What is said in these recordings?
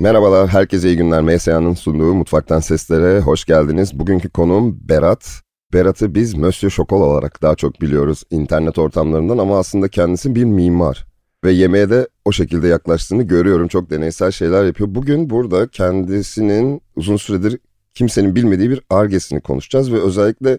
Merhabalar, herkese iyi günler. MSA'nın sunduğu Mutfaktan Seslere hoş geldiniz. Bugünkü konuğum Berat. Berat'ı biz Monsieur Şokol olarak daha çok biliyoruz internet ortamlarından ama aslında kendisi bir mimar. Ve yemeğe de o şekilde yaklaştığını görüyorum. Çok deneysel şeyler yapıyor. Bugün burada kendisinin uzun süredir kimsenin bilmediği bir argesini konuşacağız. Ve özellikle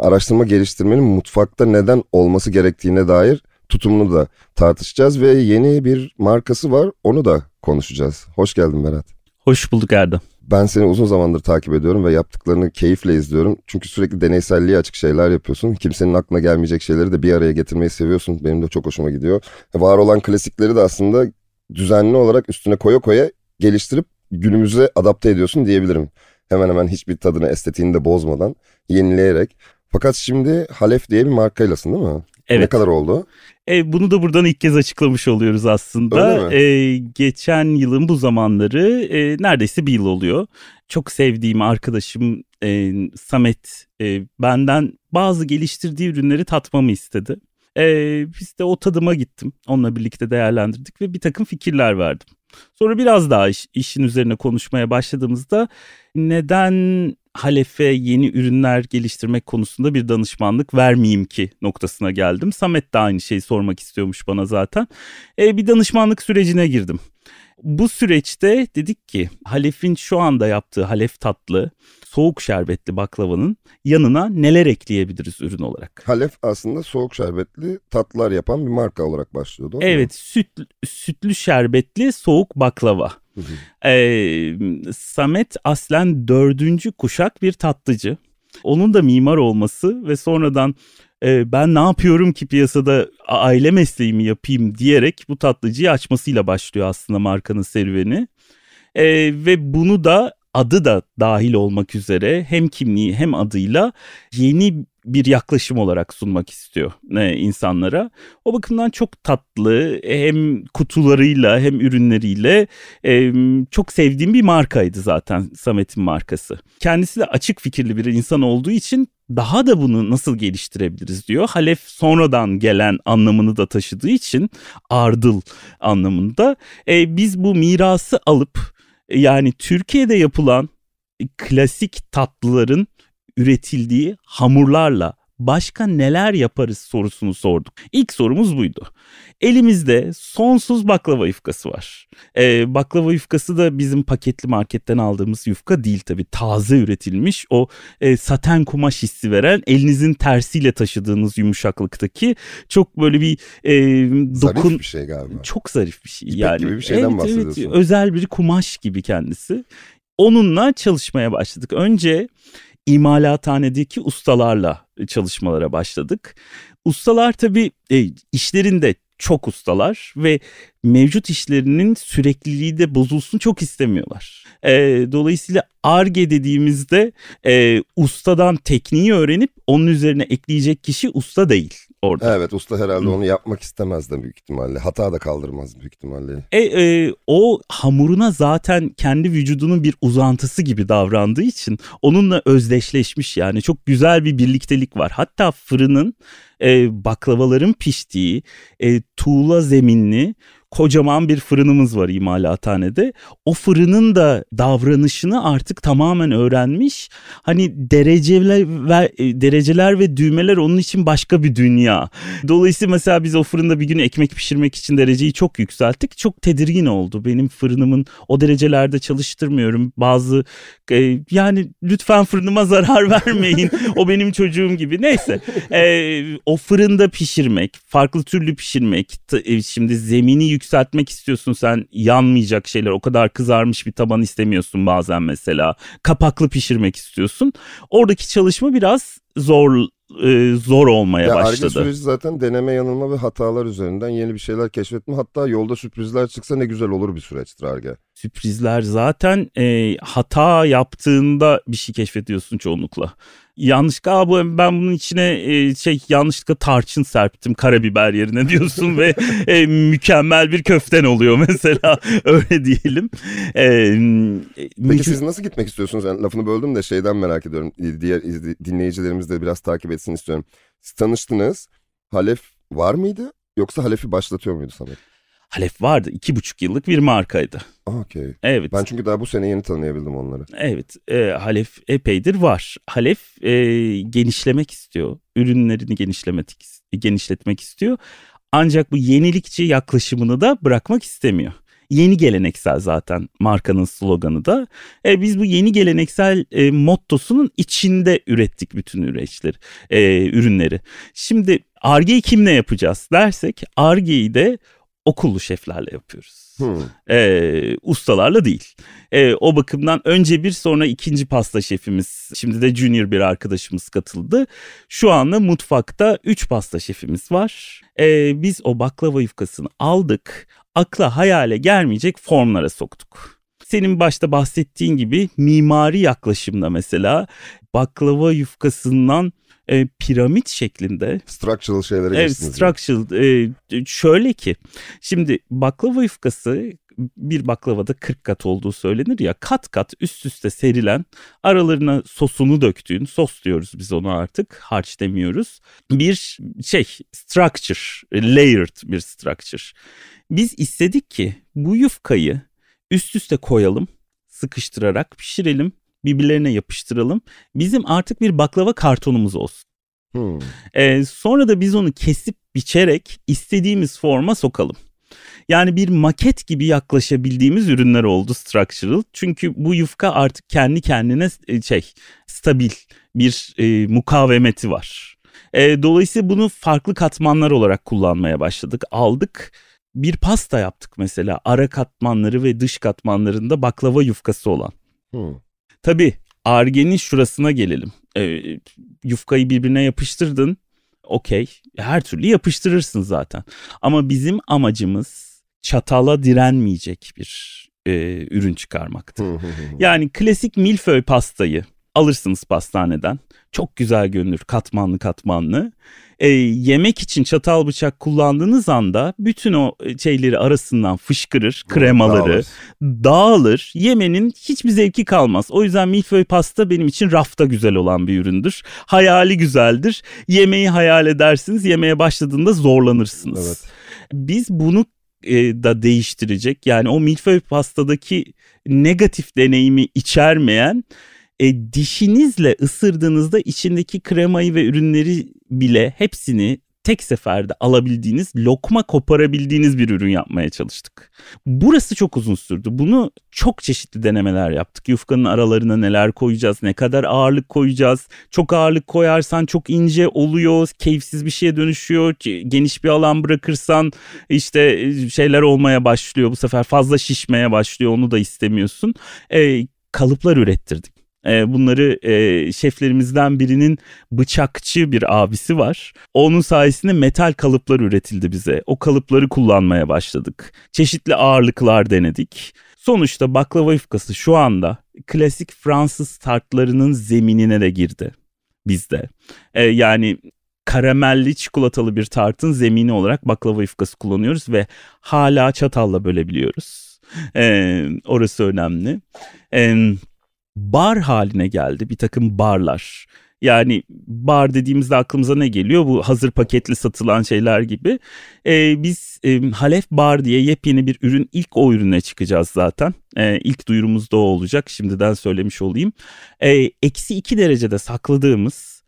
araştırma geliştirmenin mutfakta neden olması gerektiğine dair tutumunu da tartışacağız. Ve yeni bir markası var onu da konuşacağız. Hoş geldin Berat. Hoş bulduk Erdem. Ben seni uzun zamandır takip ediyorum ve yaptıklarını keyifle izliyorum. Çünkü sürekli deneyselliğe açık şeyler yapıyorsun. Kimsenin aklına gelmeyecek şeyleri de bir araya getirmeyi seviyorsun. Benim de çok hoşuma gidiyor. Var olan klasikleri de aslında düzenli olarak üstüne koya koya geliştirip günümüze adapte ediyorsun diyebilirim. Hemen hemen hiçbir tadını, estetiğini de bozmadan, yenileyerek. Fakat şimdi Halef diye bir markaylasın değil mi? Evet. Ne kadar oldu? E, bunu da buradan ilk kez açıklamış oluyoruz aslında. E, geçen yılın bu zamanları e, neredeyse bir yıl oluyor. Çok sevdiğim arkadaşım e, Samet e, benden bazı geliştirdiği ürünleri tatmamı istedi. E, biz de o tadıma gittim. Onunla birlikte değerlendirdik ve bir takım fikirler verdim. Sonra biraz daha iş- işin üzerine konuşmaya başladığımızda neden Halef'e yeni ürünler geliştirmek konusunda bir danışmanlık vermeyeyim ki noktasına geldim. Samet de aynı şeyi sormak istiyormuş bana zaten. E, bir danışmanlık sürecine girdim. Bu süreçte dedik ki Halef'in şu anda yaptığı Halef tatlı soğuk şerbetli baklavanın yanına neler ekleyebiliriz ürün olarak? Halef aslında soğuk şerbetli tatlılar yapan bir marka olarak başlıyordu. Evet süt, sütlü şerbetli soğuk baklava. Ee, Samet aslen dördüncü kuşak bir tatlıcı. Onun da mimar olması ve sonradan e, ben ne yapıyorum ki piyasada aile mesleğimi yapayım diyerek bu tatlıcıyı açmasıyla başlıyor aslında markanın serüveni. E, ve bunu da adı da dahil olmak üzere hem kimliği hem adıyla yeni bir yaklaşım olarak sunmak istiyor e, insanlara. O bakımdan çok tatlı hem kutularıyla hem ürünleriyle e, çok sevdiğim bir markaydı zaten Samet'in markası. Kendisi de açık fikirli bir insan olduğu için daha da bunu nasıl geliştirebiliriz diyor. Halef sonradan gelen anlamını da taşıdığı için ardıl anlamında. E, biz bu mirası alıp e, yani Türkiye'de yapılan klasik tatlıların üretildiği hamurlarla başka neler yaparız sorusunu sorduk. İlk sorumuz buydu. Elimizde sonsuz baklava yufkası var. Ee, baklava yufkası da bizim paketli marketten aldığımız yufka değil tabii. Taze üretilmiş o e, saten kumaş hissi veren elinizin tersiyle taşıdığınız yumuşaklıktaki çok böyle bir e, dokun... Zarif bir şey galiba. Çok zarif bir şey. İpek yani. gibi bir şeyden evet, bahsediyorsun. Evet, özel bir kumaş gibi kendisi. Onunla çalışmaya başladık. Önce imalathanedeki ustalarla çalışmalara başladık. Ustalar tabii e, işlerinde çok ustalar ve mevcut işlerinin sürekliliği de bozulsun çok istemiyorlar. E, dolayısıyla ARGE dediğimizde e, ustadan tekniği öğrenip onun üzerine ekleyecek kişi usta değil orada. Evet usta herhalde Hı. onu yapmak istemez de büyük ihtimalle. Hata da kaldırmaz büyük ihtimalle. E, e, o hamuruna zaten kendi vücudunun bir uzantısı gibi davrandığı için onunla özdeşleşmiş yani çok güzel bir birliktelik var. Hatta fırının e, baklavaların piştiği e, tuğla zeminli kocaman bir fırınımız var imalathanede. O fırının da davranışını artık tamamen öğrenmiş. Hani dereceler ve e, dereceler ve düğmeler onun için başka bir dünya. Dolayısıyla mesela biz o fırında bir gün ekmek pişirmek için dereceyi çok yükselttik. Çok tedirgin oldu. Benim fırınımın o derecelerde çalıştırmıyorum. Bazı e, yani lütfen fırınıma zarar vermeyin. o benim çocuğum gibi. Neyse. E, o fırında pişirmek, farklı türlü pişirmek. E, şimdi zemini yükseltmek istiyorsun sen yanmayacak şeyler. O kadar kızarmış bir taban istemiyorsun bazen mesela. Kapaklı pişirmek istiyorsun. Oradaki çalışma biraz zor e, zor olmaya Ya Ar-Ge başladı. süreci zaten deneme yanılma ve hatalar üzerinden yeni bir şeyler keşfetme. Hatta yolda sürprizler çıksa ne güzel olur bir süreçtir Ar-Ge. Sürprizler zaten e, hata yaptığında bir şey keşfediyorsun çoğunlukla. Yanlışlıkla "Aa, bu- ben bunun içine e, şey yanlışlıkla tarçın serptim karabiber yerine diyorsun ve e, mükemmel bir köften oluyor mesela öyle diyelim. E, Peki mümkün- siz nasıl gitmek istiyorsunuz? Yani lafını böldüm de şeyden merak ediyorum. Diğer dinleyicilerimiz de biraz takip etsin istiyorum. Siz tanıştınız. Halef var mıydı? Yoksa Halef'i başlatıyor muydu Samet? Halef vardı. iki buçuk yıllık bir markaydı. Okey. Evet. Ben çünkü daha bu sene yeni tanıyabildim onları. Evet. E, Halef epeydir var. Halef e, genişlemek istiyor. Ürünlerini genişlemek, genişletmek istiyor. Ancak bu yenilikçi yaklaşımını da bırakmak istemiyor. Yeni geleneksel zaten markanın sloganı da. E, biz bu yeni geleneksel e, mottosunun içinde ürettik bütün üreçleri, e, ürünleri. Şimdi Arge'yi kimle yapacağız dersek Arge'yi de okullu şeflerle yapıyoruz. Hmm. E, ustalarla değil. E, o bakımdan önce bir sonra ikinci pasta şefimiz. Şimdi de junior bir arkadaşımız katıldı. Şu anda mutfakta üç pasta şefimiz var. E, biz o baklava yufkasını aldık. Akla hayale gelmeyecek formlara soktuk. Senin başta bahsettiğin gibi mimari yaklaşımda mesela baklava yufkasından e, piramit şeklinde. Structural şeylere Evet structural. E, şöyle ki şimdi baklava yufkası bir baklavada 40 kat olduğu söylenir ya kat kat üst üste serilen aralarına sosunu döktüğün sos diyoruz biz onu artık harç demiyoruz bir şey structure layered bir structure biz istedik ki bu yufkayı üst üste koyalım sıkıştırarak pişirelim birbirlerine yapıştıralım. Bizim artık bir baklava kartonumuz olsun. Hmm. Ee, sonra da biz onu kesip biçerek istediğimiz forma sokalım. Yani bir maket gibi yaklaşabildiğimiz ürünler oldu structural. Çünkü bu yufka artık kendi kendine e, şey stabil bir e, mukavemeti var. E, dolayısıyla bunu farklı katmanlar olarak kullanmaya başladık. Aldık bir pasta yaptık mesela ara katmanları ve dış katmanlarında baklava yufkası olan. Hmm. Tabii argenin şurasına gelelim. E, yufkayı birbirine yapıştırdın. Okey. Her türlü yapıştırırsın zaten. Ama bizim amacımız çatala direnmeyecek bir e, ürün çıkarmaktı. yani klasik milföy pastayı alırsınız pastaneden. Çok güzel görünür katmanlı katmanlı e, yemek için çatal bıçak kullandığınız anda bütün o e, şeyleri arasından fışkırır, kremaları dağılır. dağılır. Yemenin hiçbir zevki kalmaz. O yüzden milföy pasta benim için rafta güzel olan bir üründür. Hayali güzeldir. Yemeği hayal edersiniz. Yemeğe başladığında zorlanırsınız. Evet. Biz bunu e, da değiştirecek. Yani o milföy pastadaki negatif deneyimi içermeyen e, dişinizle ısırdığınızda içindeki kremayı ve ürünleri bile hepsini tek seferde alabildiğiniz, lokma koparabildiğiniz bir ürün yapmaya çalıştık. Burası çok uzun sürdü. Bunu çok çeşitli denemeler yaptık. Yufkanın aralarına neler koyacağız, ne kadar ağırlık koyacağız. Çok ağırlık koyarsan çok ince oluyor, keyifsiz bir şeye dönüşüyor. Geniş bir alan bırakırsan işte e, şeyler olmaya başlıyor. Bu sefer fazla şişmeye başlıyor. Onu da istemiyorsun. E, kalıplar ürettirdik. E, bunları e, şeflerimizden birinin bıçakçı bir abisi var. Onun sayesinde metal kalıplar üretildi bize. O kalıpları kullanmaya başladık. Çeşitli ağırlıklar denedik. Sonuçta baklava yufkası şu anda klasik Fransız tartlarının zeminine de girdi bizde. E, yani karamelli çikolatalı bir tartın zemini olarak baklava yufkası kullanıyoruz ve hala çatalla bölebiliyoruz. E, orası önemli. Evet bar haline geldi bir takım barlar. Yani bar dediğimizde aklımıza ne geliyor? Bu hazır paketli satılan şeyler gibi. Ee, biz e, Halef Bar diye yepyeni bir ürün ilk o ürüne çıkacağız zaten. Ee, ilk duyurumuz da o olacak. Şimdiden söylemiş olayım. Ee, eksi iki derecede sakladığımız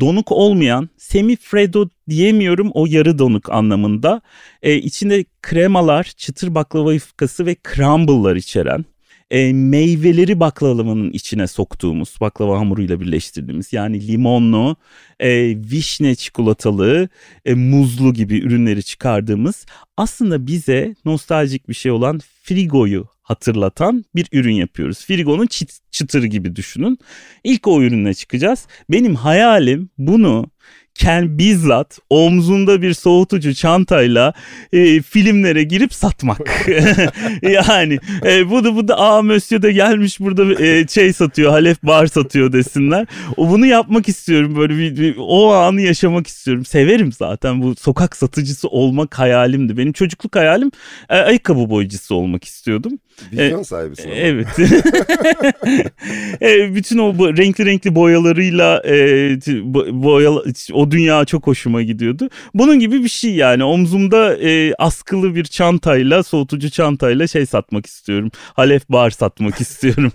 donuk olmayan semi freddo diyemiyorum o yarı donuk anlamında. Ee, içinde kremalar, çıtır baklava yufkası ve crumble'lar içeren e, meyveleri baklavanın içine soktuğumuz baklava hamuruyla birleştirdiğimiz yani limonlu, e, vişne çikolatalı, e, muzlu gibi ürünleri çıkardığımız aslında bize nostaljik bir şey olan frigoyu hatırlatan bir ürün yapıyoruz. Frigonun çıt, çıtır gibi düşünün. İlk o ürünle çıkacağız. Benim hayalim bunu Ken bizzat omzunda bir soğutucu çantayla e, filmlere girip satmak. yani e, bu da bu da aa Monsieur de gelmiş burada e, şey satıyor Halef bar satıyor desinler. O bunu yapmak istiyorum böyle bir, bir o anı yaşamak istiyorum. Severim zaten bu sokak satıcısı olmak hayalimdi. Benim çocukluk hayalim e, ayakkabı boyacısı olmak istiyordum. Vizyon e, sahibisin. Evet. e, bütün o renkli renkli boyalarıyla e, boyalı, o Dünya çok hoşuma gidiyordu. Bunun gibi bir şey yani omzumda e, askılı bir çantayla soğutucu çantayla şey satmak istiyorum. Halef bar satmak istiyorum.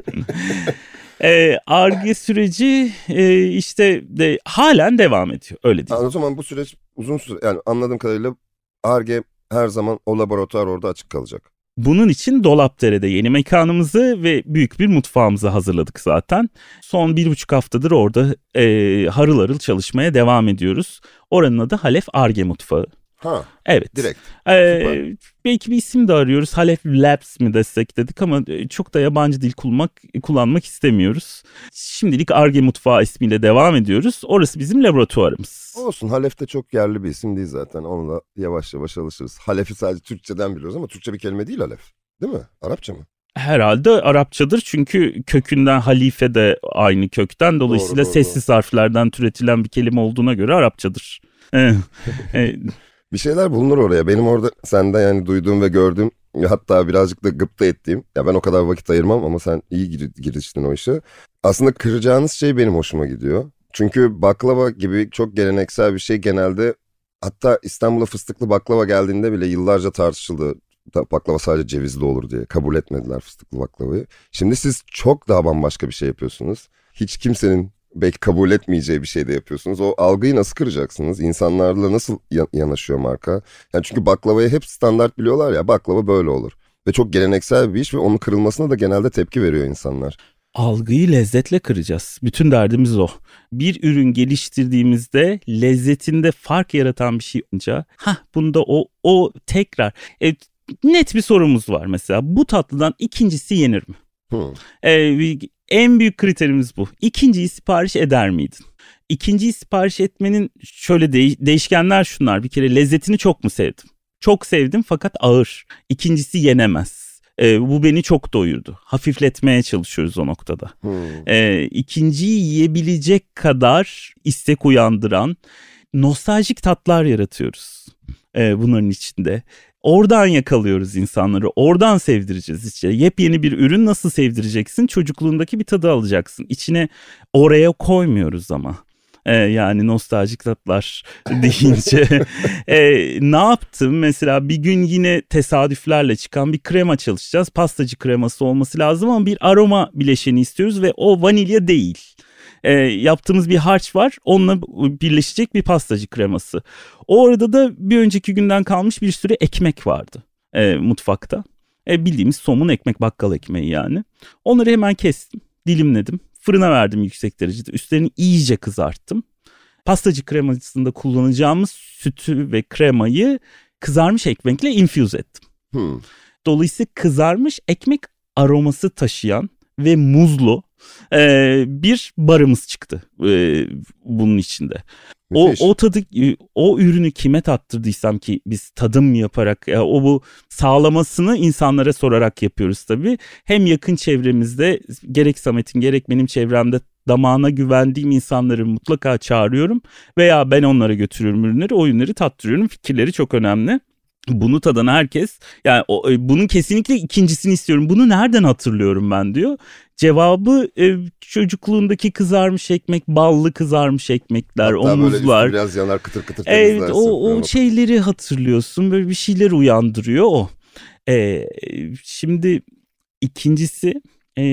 e, Arge süreci e, işte de, halen devam ediyor öyle diyeyim. O zaman bu süreç uzun süre yani anladığım kadarıyla Arge her zaman o laboratuvar orada açık kalacak. Bunun için Dolapdere'de yeni mekanımızı ve büyük bir mutfağımızı hazırladık zaten. Son bir buçuk haftadır orada e, harıl harıl çalışmaya devam ediyoruz. Oranın adı Halef Arge Mutfağı. Ha. Evet. Direkt. Ee, belki bir isim de arıyoruz. Halef Labs mi desek dedik ama e, çok da yabancı dil kullanmak, kullanmak istemiyoruz. Şimdilik Arge Mutfağı ismiyle devam ediyoruz. Orası bizim laboratuvarımız. Olsun. Halef de çok yerli bir isim değil zaten. Onu da yavaş yavaş alışırız. Halef'i sadece Türkçeden biliyoruz ama Türkçe bir kelime değil Halef. Değil mi? Arapça mı? Herhalde Arapçadır çünkü kökünden halife de aynı kökten dolayısıyla doğru, doğru, sessiz harflerden türetilen bir kelime olduğuna göre Arapçadır. bir şeyler bulunur oraya. Benim orada sende yani duyduğum ve gördüğüm hatta birazcık da gıpta ettiğim. Ya ben o kadar vakit ayırmam ama sen iyi gir giriştin o işe. Aslında kıracağınız şey benim hoşuma gidiyor. Çünkü baklava gibi çok geleneksel bir şey genelde hatta İstanbul'a fıstıklı baklava geldiğinde bile yıllarca tartışıldı. Baklava sadece cevizli olur diye kabul etmediler fıstıklı baklavayı. Şimdi siz çok daha bambaşka bir şey yapıyorsunuz. Hiç kimsenin belki kabul etmeyeceği bir şey de yapıyorsunuz. O algıyı nasıl kıracaksınız? İnsanlarla nasıl yanaşıyor marka? Yani çünkü baklavayı hep standart biliyorlar ya baklava böyle olur. Ve çok geleneksel bir iş ve onun kırılmasına da genelde tepki veriyor insanlar. Algıyı lezzetle kıracağız. Bütün derdimiz o. Bir ürün geliştirdiğimizde lezzetinde fark yaratan bir şey olunca ha bunda o o tekrar e, net bir sorumuz var mesela. Bu tatlıdan ikincisi yenir mi? Hmm. E, en büyük kriterimiz bu. İkinciyi sipariş eder miydin? İkinciyi sipariş etmenin şöyle de- değişkenler şunlar. Bir kere lezzetini çok mu sevdim? Çok sevdim fakat ağır. İkincisi yenemez. Ee, bu beni çok doyurdu. Hafifletmeye çalışıyoruz o noktada. Hmm. İkinciyi yiyebilecek kadar istek uyandıran nostaljik tatlar yaratıyoruz. Ee, bunların içinde. Oradan yakalıyoruz insanları. Oradan sevdireceğiz işte. Yepyeni bir ürün nasıl sevdireceksin? Çocukluğundaki bir tadı alacaksın. İçine oraya koymuyoruz ama. Ee, yani nostaljik tatlar deyince ee, ne yaptım mesela bir gün yine tesadüflerle çıkan bir krema çalışacağız pastacı kreması olması lazım ama bir aroma bileşeni istiyoruz ve o vanilya değil e, yaptığımız bir harç var. Onunla birleşecek bir pastacı kreması. O arada da bir önceki günden kalmış bir sürü ekmek vardı e, mutfakta. E, bildiğimiz somun ekmek bakkal ekmeği yani. Onları hemen kestim, dilimledim. Fırına verdim yüksek derecede. Üstlerini iyice kızarttım. Pastacı kremasında kullanacağımız sütü ve kremayı kızarmış ekmekle infuse ettim. Hmm. Dolayısıyla kızarmış ekmek aroması taşıyan ve muzlu e, bir barımız çıktı e, bunun içinde. O, o tadı o ürünü kime tattırdıysam ki biz tadım yaparak ya, o bu sağlamasını insanlara sorarak yapıyoruz tabii. Hem yakın çevremizde gerek Samet'in gerek benim çevremde damağına güvendiğim insanları mutlaka çağırıyorum veya ben onlara götürüyorum ürünleri o ürünleri tattırıyorum fikirleri çok önemli bunu tadan herkes yani o, e, bunun kesinlikle ikincisini istiyorum. Bunu nereden hatırlıyorum ben diyor. Cevabı e, çocukluğundaki kızarmış ekmek, ballı kızarmış ekmekler, Hatta omuzlar. Böyle biraz yanar kıtır kıtır Evet o, o şeyleri hatırlıyorsun. Böyle bir şeyler uyandırıyor o. E, şimdi ikincisi e,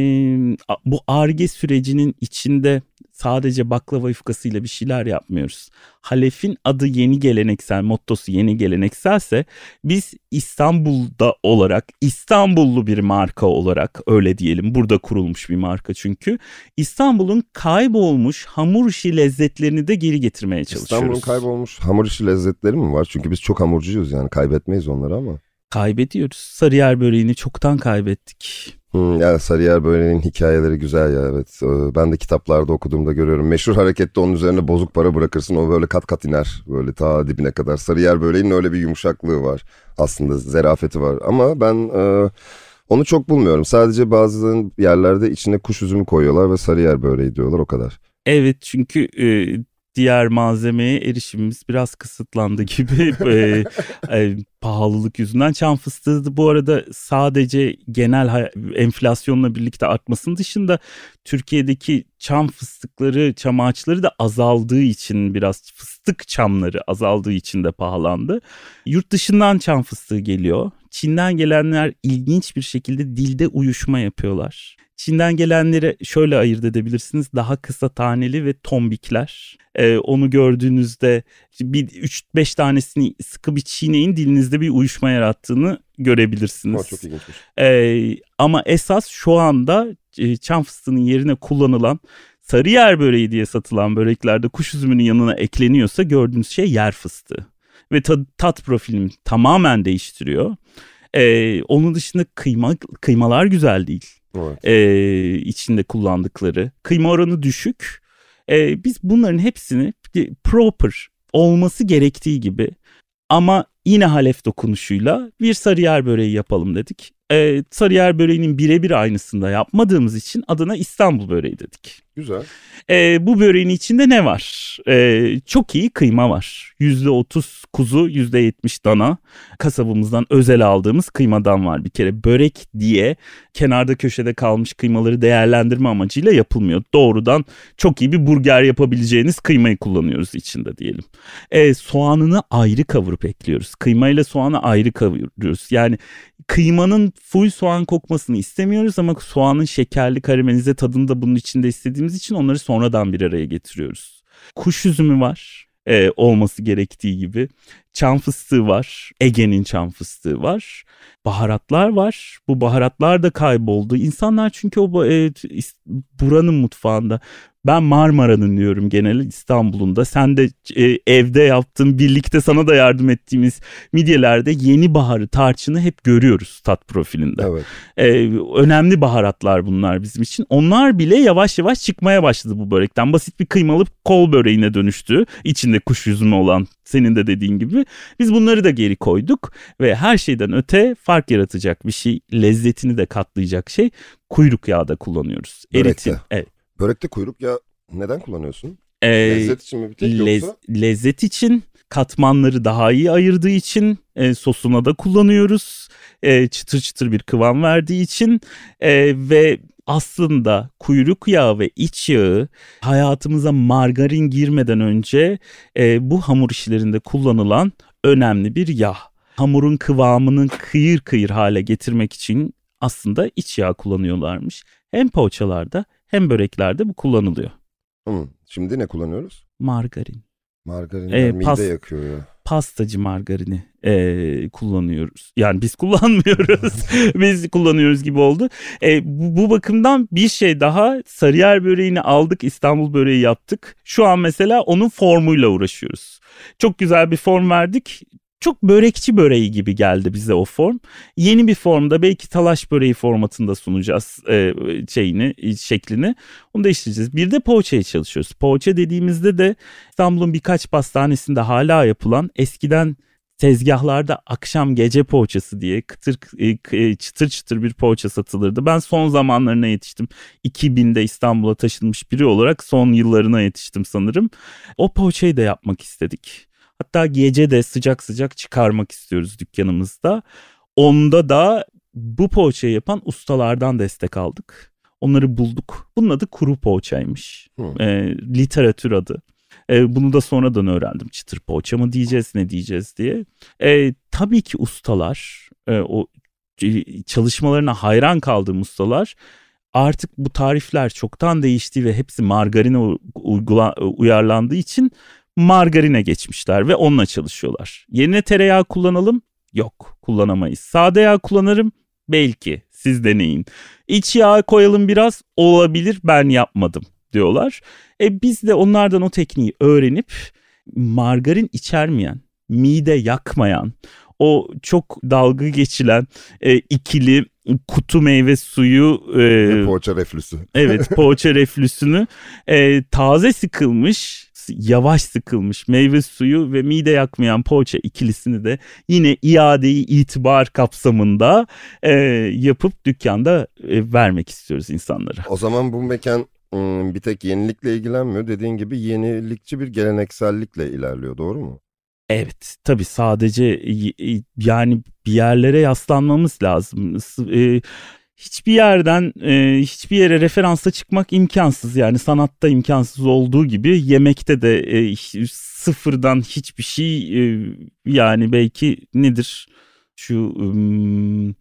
bu arge sürecinin içinde sadece baklava yufkasıyla bir şeyler yapmıyoruz. Halef'in adı yeni geleneksel, mottosu yeni gelenekselse biz İstanbul'da olarak, İstanbullu bir marka olarak öyle diyelim. Burada kurulmuş bir marka çünkü. İstanbul'un kaybolmuş hamur işi lezzetlerini de geri getirmeye çalışıyoruz. İstanbul'un kaybolmuş hamur işi lezzetleri mi var? Çünkü biz çok hamurcuyuz yani kaybetmeyiz onları ama. Kaybediyoruz. Sarıyer böreğini çoktan kaybettik. Hmm, yani Sarıyer böreğinin hikayeleri güzel ya evet. Ee, ben de kitaplarda okuduğumda görüyorum. Meşhur harekette onun üzerine bozuk para bırakırsın o böyle kat kat iner. Böyle ta dibine kadar. Sarıyer böreğinin öyle bir yumuşaklığı var. Aslında zerafeti var. Ama ben e, onu çok bulmuyorum. Sadece bazı yerlerde içine kuş üzümü koyuyorlar ve Sarıyer böreği diyorlar o kadar. Evet çünkü e, diğer malzemeye erişimimiz biraz kısıtlandı gibi e, e, pahalılık yüzünden. Çam fıstığı bu arada sadece genel enflasyonla birlikte artmasının dışında Türkiye'deki çam fıstıkları, çam ağaçları da azaldığı için biraz fıstık çamları azaldığı için de pahalandı. Yurt dışından çam fıstığı geliyor. Çin'den gelenler ilginç bir şekilde dilde uyuşma yapıyorlar. Çin'den gelenleri şöyle ayırt edebilirsiniz. Daha kısa taneli ve tombikler. Ee, onu gördüğünüzde bir 3-5 tanesini sıkı bir çiğneyin dilinizde bir uyuşma yarattığını görebilirsiniz. Çok ilginçmiş. Ee, ama esas şu anda e, çam fıstığının yerine kullanılan sarıyer böreği diye satılan böreklerde kuş üzümünün yanına ekleniyorsa gördüğünüz şey yer fıstığı. Ve tat, tat profilini tamamen değiştiriyor. Ee, onun dışında kıyma kıymalar güzel değil. Evet. Ee, içinde kullandıkları. Kıyma oranı düşük. Ee, biz bunların hepsini proper olması gerektiği gibi ama yine Halef dokunuşuyla bir sarıyer böreği yapalım dedik. Ee, sarıyer böreğinin birebir aynısında yapmadığımız için adına İstanbul böreği dedik. Güzel. Ee, bu böreğin içinde ne var? Ee, çok iyi kıyma var. %30 kuzu, %70 dana. Kasabımızdan özel aldığımız kıymadan var bir kere. Börek diye kenarda köşede kalmış kıymaları değerlendirme amacıyla yapılmıyor. Doğrudan çok iyi bir burger yapabileceğiniz kıymayı kullanıyoruz içinde diyelim. Ee, soğanını ayrı kavurup ekliyoruz. Kıymayla soğanı ayrı kavuruyoruz. Yani kıymanın full soğan kokmasını istemiyoruz ama soğanın şekerli karamelize tadını da bunun içinde istediğimiz için onları sonradan bir araya getiriyoruz. Kuş üzümü var e, olması gerektiği gibi. Çam fıstığı var. Ege'nin çam fıstığı var. Baharatlar var. Bu baharatlar da kayboldu. İnsanlar çünkü o e, buranın mutfağında ben Marmara'nın diyorum genel İstanbul'un da. Sen de e, evde yaptığın birlikte sana da yardım ettiğimiz midyelerde yeni baharı tarçını hep görüyoruz tat profilinde. Evet. E, önemli baharatlar bunlar bizim için. Onlar bile yavaş yavaş çıkmaya başladı bu börekten. Basit bir kıymalı kol böreğine dönüştü. İçinde kuş yüzümü olan senin de dediğin gibi. Biz bunları da geri koyduk ve her şeyden öte fark yaratacak bir şey, lezzetini de katlayacak şey kuyruk yağı da kullanıyoruz. Börekte. Eritin. Evet. Börekte kuyruk yağı neden kullanıyorsun? Ee, lezzet için mi bir tek lez, yoksa? Lezzet için katmanları daha iyi ayırdığı için e, sosuna da kullanıyoruz. E, çıtır çıtır bir kıvam verdiği için e, ve aslında kuyruk yağı ve iç yağı hayatımıza margarin girmeden önce e, bu hamur işlerinde kullanılan önemli bir yağ. Hamurun kıvamını kıyır kıyır hale getirmek için aslında iç yağ kullanıyorlarmış. Hem poğaçalarda hem böreklerde bu kullanılıyor. Hı, şimdi ne kullanıyoruz? Margarin. Margarin Ee, mide pas- yakıyor ya. Pastacı margarini e, kullanıyoruz. Yani biz kullanmıyoruz. biz kullanıyoruz gibi oldu. E, bu, bu bakımdan bir şey daha Sarıyer böreğini aldık İstanbul böreği yaptık. Şu an mesela onun formuyla uğraşıyoruz. Çok güzel bir form verdik çok börekçi böreği gibi geldi bize o form. Yeni bir formda belki talaş böreği formatında sunacağız e, şeyini, şeklini. Onu değiştireceğiz. Bir de poğaçaya çalışıyoruz. Poğaça dediğimizde de İstanbul'un birkaç pastanesinde hala yapılan eskiden tezgahlarda akşam gece poğaçası diye kıtır e, çıtır çıtır bir poğaça satılırdı. Ben son zamanlarına yetiştim. 2000'de İstanbul'a taşınmış biri olarak son yıllarına yetiştim sanırım. O poğaçayı da yapmak istedik. Hatta gece de sıcak sıcak çıkarmak istiyoruz dükkanımızda. Onda da bu poğaçayı yapan ustalardan destek aldık. Onları bulduk. Bunun adı kuru poğaçaymış. Hmm. E, literatür adı. E, bunu da sonradan öğrendim. Çıtır poğaça mı diyeceğiz ne diyeceğiz diye. E, tabii ki ustalar e, o çalışmalarına hayran kaldığım ustalar artık bu tarifler çoktan değişti ve hepsi margarine uygula, uyarlandığı için margarine geçmişler ve onunla çalışıyorlar. Yerine tereyağı kullanalım? Yok kullanamayız. Sade yağ kullanırım? Belki siz deneyin. İç yağ koyalım biraz olabilir ben yapmadım diyorlar. E biz de onlardan o tekniği öğrenip margarin içermeyen, mide yakmayan, o çok dalga geçilen e, ikili kutu meyve suyu e, poğaça reflüsü. evet poğaça reflüsünü e, taze sıkılmış yavaş sıkılmış meyve suyu ve mide yakmayan poğaça ikilisini de yine iadeyi itibar kapsamında e, yapıp dükkanda e, vermek istiyoruz insanlara. O zaman bu mekan bir tek yenilikle ilgilenmiyor. Dediğin gibi yenilikçi bir geleneksellikle ilerliyor doğru mu? Evet tabii sadece yani bir yerlere yaslanmamız lazım. E, hiçbir yerden e, hiçbir yere referansa çıkmak imkansız yani sanatta imkansız olduğu gibi yemekte de e, sıfırdan hiçbir şey e, yani belki nedir şu ım,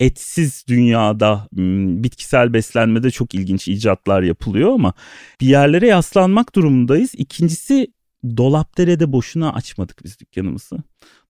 etsiz dünyada ım, bitkisel beslenmede çok ilginç icatlar yapılıyor ama bir yerlere yaslanmak durumundayız. İkincisi Dolapdere'de boşuna açmadık biz dükkanımızı.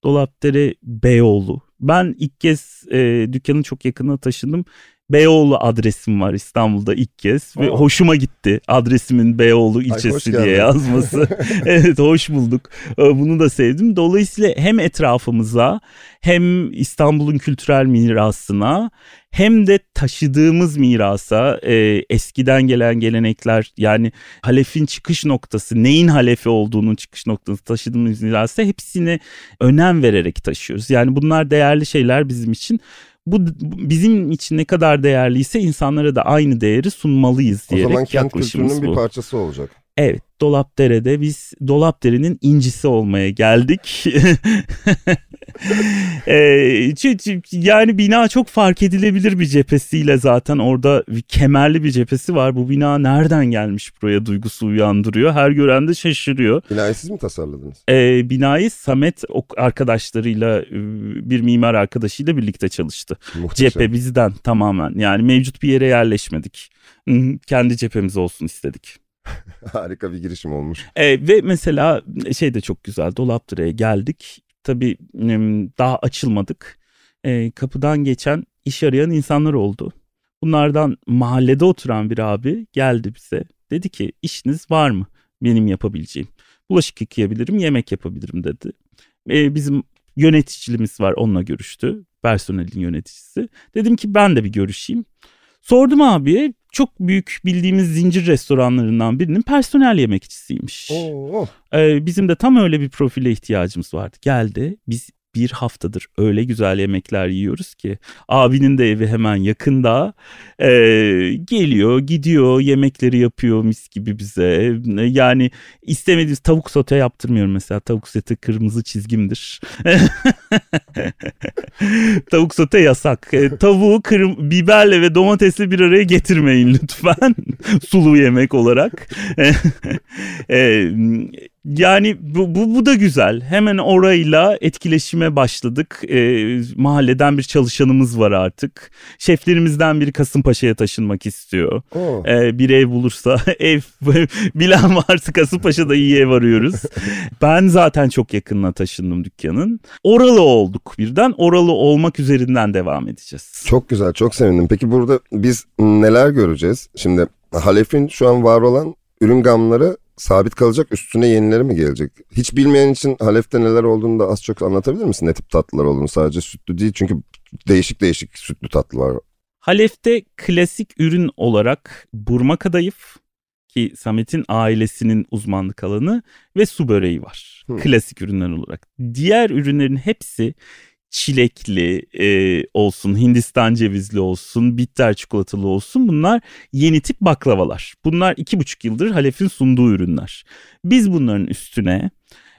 Dolapdere Beyoğlu. Ben ilk kez e, dükkanın çok yakınına taşındım. Beyoğlu adresim var İstanbul'da ilk kez ve Aa. hoşuma gitti adresimin Beyoğlu ilçesi geldin. diye yazması. evet hoş bulduk. Ee, Bunu da sevdim. Dolayısıyla hem etrafımıza hem İstanbul'un kültürel mirasına hem de taşıdığımız mirasa e, eskiden gelen gelenekler yani Halef'in çıkış noktası neyin Halefi olduğunun çıkış noktası taşıdığımız mirasa hepsine önem vererek taşıyoruz. Yani bunlar değerli şeyler bizim için. Bu bu bizim için ne kadar değerliyse insanlara da aynı değeri sunmalıyız O diyerek zaman kent yaklaşımımız kültürünün bu. bir parçası olacak. Evet Dolapdere'de biz Dolapdere'nin incisi olmaya geldik. Ee, çünkü yani bina çok fark edilebilir bir cephesiyle zaten orada bir kemerli bir cephesi var. Bu bina nereden gelmiş buraya duygusu uyandırıyor. Her gören de şaşırıyor. Binayı siz mi tasarladınız? Ee, binayı Samet arkadaşlarıyla e, bir mimar arkadaşıyla birlikte çalıştı. Muhteşem. Cephe bizden tamamen yani mevcut bir yere yerleşmedik. Kendi cephemiz olsun istedik. Harika bir girişim olmuş. E, ve mesela şey de çok güzel Dolapdere'ye geldik. Tabii daha açılmadık. E, kapıdan geçen iş arayan insanlar oldu. Bunlardan mahallede oturan bir abi geldi bize. Dedi ki işiniz var mı benim yapabileceğim? Bulaşık yıkayabilirim, yemek yapabilirim dedi. E, bizim yöneticimiz var onunla görüştü. Personelin yöneticisi. Dedim ki ben de bir görüşeyim. Sordum abiye çok büyük bildiğimiz zincir restoranlarından birinin personel yemekçisiymiş. Oo. Ee, bizim de tam öyle bir profile ihtiyacımız vardı. Geldi biz bir haftadır öyle güzel yemekler yiyoruz ki abinin de evi hemen yakında. Ee, geliyor gidiyor yemekleri yapıyor mis gibi bize. Yani istemediğimiz tavuk sote yaptırmıyorum mesela. Tavuk sote kırmızı çizgimdir. Tavuk sote yasak. Ee, tavuğu kırm biberle ve domatesle bir araya getirmeyin lütfen. Sulu yemek olarak. Ee, yani bu, bu, bu da güzel. Hemen orayla etkileşime başladık. Ee, mahalleden bir çalışanımız var artık. Şeflerimizden biri Kasımpaşa'ya taşınmak istiyor. Oo. Ee, bir ev bulursa ev bilen varsa Kasımpaşa'da iyi ev arıyoruz. ben zaten çok yakınına taşındım dükkanın. Oralı olduk birden. Oralı olmak üzerinden devam edeceğiz. Çok güzel, çok sevindim. Peki burada biz neler göreceğiz? Şimdi Halef'in şu an var olan ürün gamları sabit kalacak, üstüne yenileri mi gelecek? Hiç bilmeyen için Halef'te neler olduğunu da az çok anlatabilir misin? Ne tip tatlılar olduğunu sadece sütlü değil çünkü değişik değişik sütlü tatlı var. Halef'te klasik ürün olarak burma kadayıf ki Samet'in ailesinin uzmanlık alanı ve su böreği var. Hmm. Klasik ürünler olarak. Diğer ürünlerin hepsi çilekli e, olsun, Hindistan cevizli olsun, bitter çikolatalı olsun bunlar yeni tip baklavalar. Bunlar iki buçuk yıldır Halef'in sunduğu ürünler. Biz bunların üstüne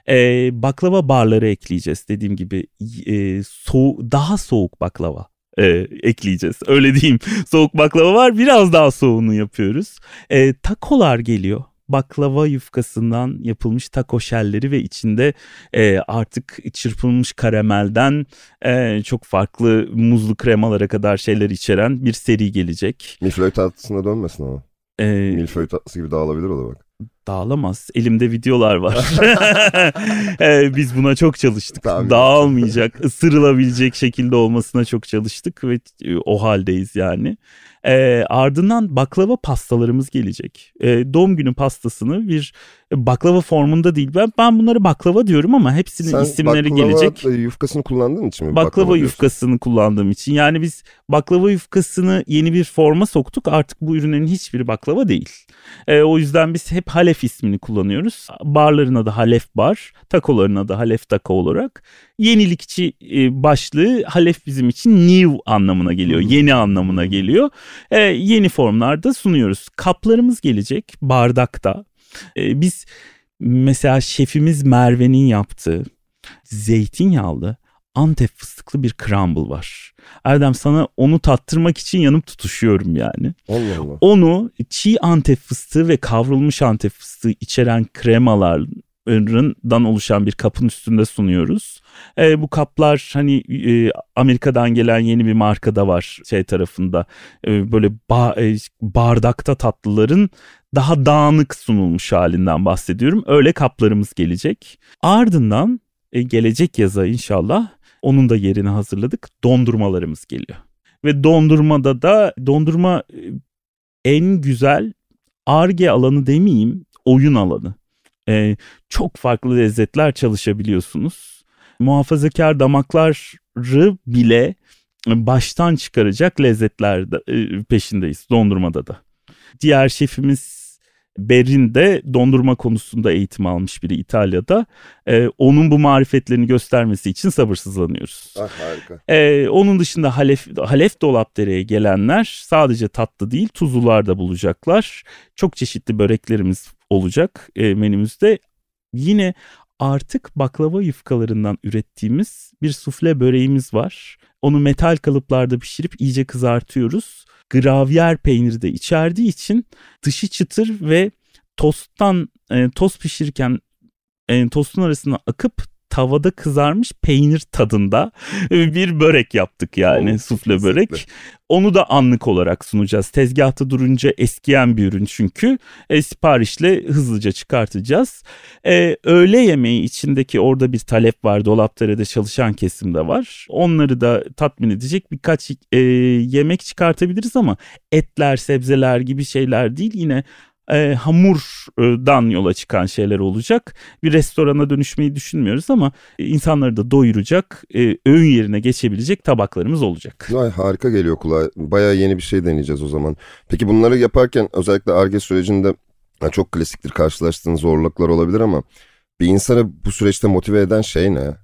e, baklava barları ekleyeceğiz. Dediğim gibi e, soğuk, daha soğuk baklava e, ekleyeceğiz. Öyle diyeyim. Soğuk baklava var biraz daha soğuğunu yapıyoruz. E, takolar geliyor. Baklava yufkasından yapılmış taco şelleri ve içinde e, artık çırpılmış karamelden e, çok farklı muzlu kremalara kadar şeyler içeren bir seri gelecek. Milföy tatlısına dönmesin ama. E, Milföy tatlısı gibi dağılabilir o da bak. Dağılamaz. Elimde videolar var. E, biz buna çok çalıştık. Tabii. Dağılmayacak, ısırılabilecek şekilde olmasına çok çalıştık ve e, o haldeyiz yani. E, ardından baklava pastalarımız gelecek. E, doğum günü pastasını bir baklava formunda değil. Ben, ben bunları baklava diyorum ama hepsinin Sen isimleri baklava gelecek. yufkasını kullandığın için mi? Baklava, diyorsun? yufkasını kullandığım için. Yani biz baklava yufkasını yeni bir forma soktuk. Artık bu ürünlerin hiçbiri baklava değil. E, o yüzden biz hep Halef ismini kullanıyoruz. Barlarına da Halef bar, takolarına da Halef tako olarak. Yenilikçi e, başlığı Halef bizim için new anlamına geliyor. Yeni anlamına geliyor. E, yeni formlarda sunuyoruz. Kaplarımız gelecek bardakta. E, biz mesela şefimiz Merve'nin yaptığı zeytinyağlı Antep fıstıklı bir crumble var. Erdem sana onu tattırmak için yanıp tutuşuyorum yani. Allah Allah. Onu çiğ Antep fıstığı ve kavrulmuş Antep fıstığı içeren kremalardan oluşan bir kapın üstünde sunuyoruz. E, bu kaplar hani e, Amerika'dan gelen yeni bir markada var şey tarafında. E, böyle ba- e, bardakta tatlıların daha dağınık sunulmuş halinden bahsediyorum. Öyle kaplarımız gelecek. Ardından e, gelecek yaza inşallah onun da yerini hazırladık. Dondurmalarımız geliyor. Ve dondurmada da dondurma e, en güzel arge alanı demeyeyim oyun alanı. Ee, çok farklı lezzetler çalışabiliyorsunuz. Muhafazakar damakları bile baştan çıkaracak lezzetler e, peşindeyiz dondurmada da. Diğer şefimiz Berin de dondurma konusunda eğitim almış biri İtalya'da. Ee, onun bu marifetlerini göstermesi için sabırsızlanıyoruz. Ah harika. Ee, onun dışında Halef, Halef Dolapdere'ye gelenler sadece tatlı değil tuzlular da bulacaklar. Çok çeşitli böreklerimiz olacak e, menümüzde. Yine artık baklava yufkalarından ürettiğimiz bir sufle böreğimiz var. Onu metal kalıplarda pişirip iyice kızartıyoruz gravyer peyniri de içerdiği için dışı çıtır ve tosttan e, tost pişirirken e, tostun arasına akıp tavada kızarmış peynir tadında bir börek yaptık yani oh, sufle börek. Onu da anlık olarak sunacağız. Tezgahta durunca eskiyen bir ürün çünkü. E, siparişle hızlıca çıkartacağız. E, öğle yemeği içindeki orada bir talep var. Dolapdere'de çalışan kesimde var. Onları da tatmin edecek birkaç e, yemek çıkartabiliriz ama etler, sebzeler gibi şeyler değil. Yine e, hamurdan yola çıkan şeyler olacak. Bir restorana dönüşmeyi düşünmüyoruz ama insanları da doyuracak, e, öğün yerine geçebilecek tabaklarımız olacak. Ay, harika geliyor kulağa. Bayağı yeni bir şey deneyeceğiz o zaman. Peki bunları yaparken özellikle ARGE sürecinde çok klasiktir karşılaştığın zorluklar olabilir ama bir insanı bu süreçte motive eden şey ne?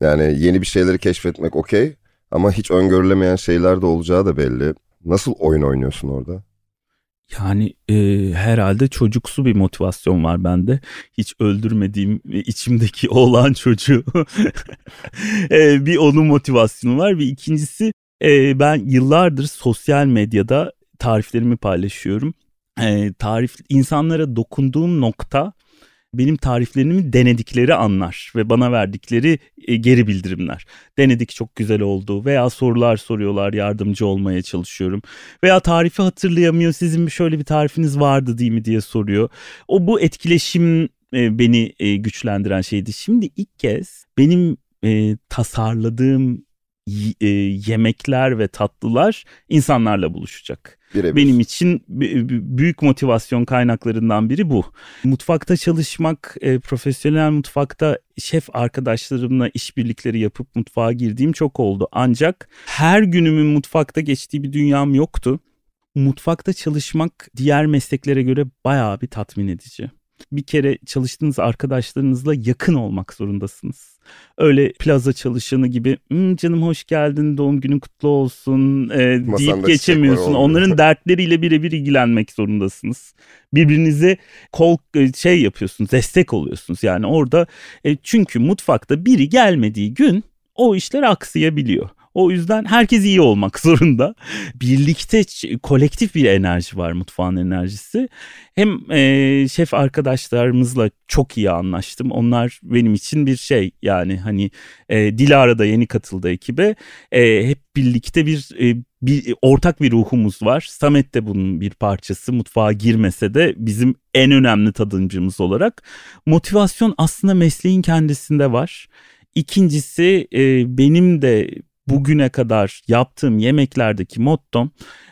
Yani yeni bir şeyleri keşfetmek okey ama hiç öngörülemeyen şeyler de olacağı da belli. Nasıl oyun oynuyorsun orada? Yani e, herhalde çocuksu bir motivasyon var bende. Hiç öldürmediğim içimdeki oğlan çocuğu. e, bir onun motivasyonu var. Ve ikincisi e, ben yıllardır sosyal medyada tariflerimi paylaşıyorum. E, tarif insanlara dokunduğum nokta benim tariflerimi denedikleri anlar ve bana verdikleri e, geri bildirimler. Denedik çok güzel oldu veya sorular soruyorlar yardımcı olmaya çalışıyorum. Veya tarifi hatırlayamıyor sizin şöyle bir tarifiniz vardı değil mi diye soruyor. O bu etkileşim e, beni e, güçlendiren şeydi. Şimdi ilk kez benim tasarladığım e, yemekler ve tatlılar insanlarla buluşacak. Birebir. Benim için büyük motivasyon kaynaklarından biri bu. Mutfakta çalışmak, e, profesyonel mutfakta şef arkadaşlarımla işbirlikleri yapıp mutfağa girdiğim çok oldu. Ancak her günümün mutfakta geçtiği bir dünyam yoktu. Mutfakta çalışmak diğer mesleklere göre bayağı bir tatmin edici bir kere çalıştığınız arkadaşlarınızla yakın olmak zorundasınız. Öyle plaza çalışanı gibi hmm, canım hoş geldin doğum günün kutlu olsun e, deyip geçemiyorsun. Onların dertleriyle birebir ilgilenmek zorundasınız. Birbirinize kol e, şey yapıyorsunuz destek oluyorsunuz yani orada. E, çünkü mutfakta biri gelmediği gün o işler aksayabiliyor. O yüzden herkes iyi olmak zorunda. Birlikte kolektif bir enerji var mutfağın enerjisi. Hem e, şef arkadaşlarımızla çok iyi anlaştım. Onlar benim için bir şey yani hani e, Dilara da yeni katıldı ekibe. E, hep birlikte bir e, bir ortak bir ruhumuz var. Samet de bunun bir parçası. Mutfağa girmese de bizim en önemli tadımcımız olarak. Motivasyon aslında mesleğin kendisinde var. İkincisi e, benim de bugüne kadar yaptığım yemeklerdeki mottom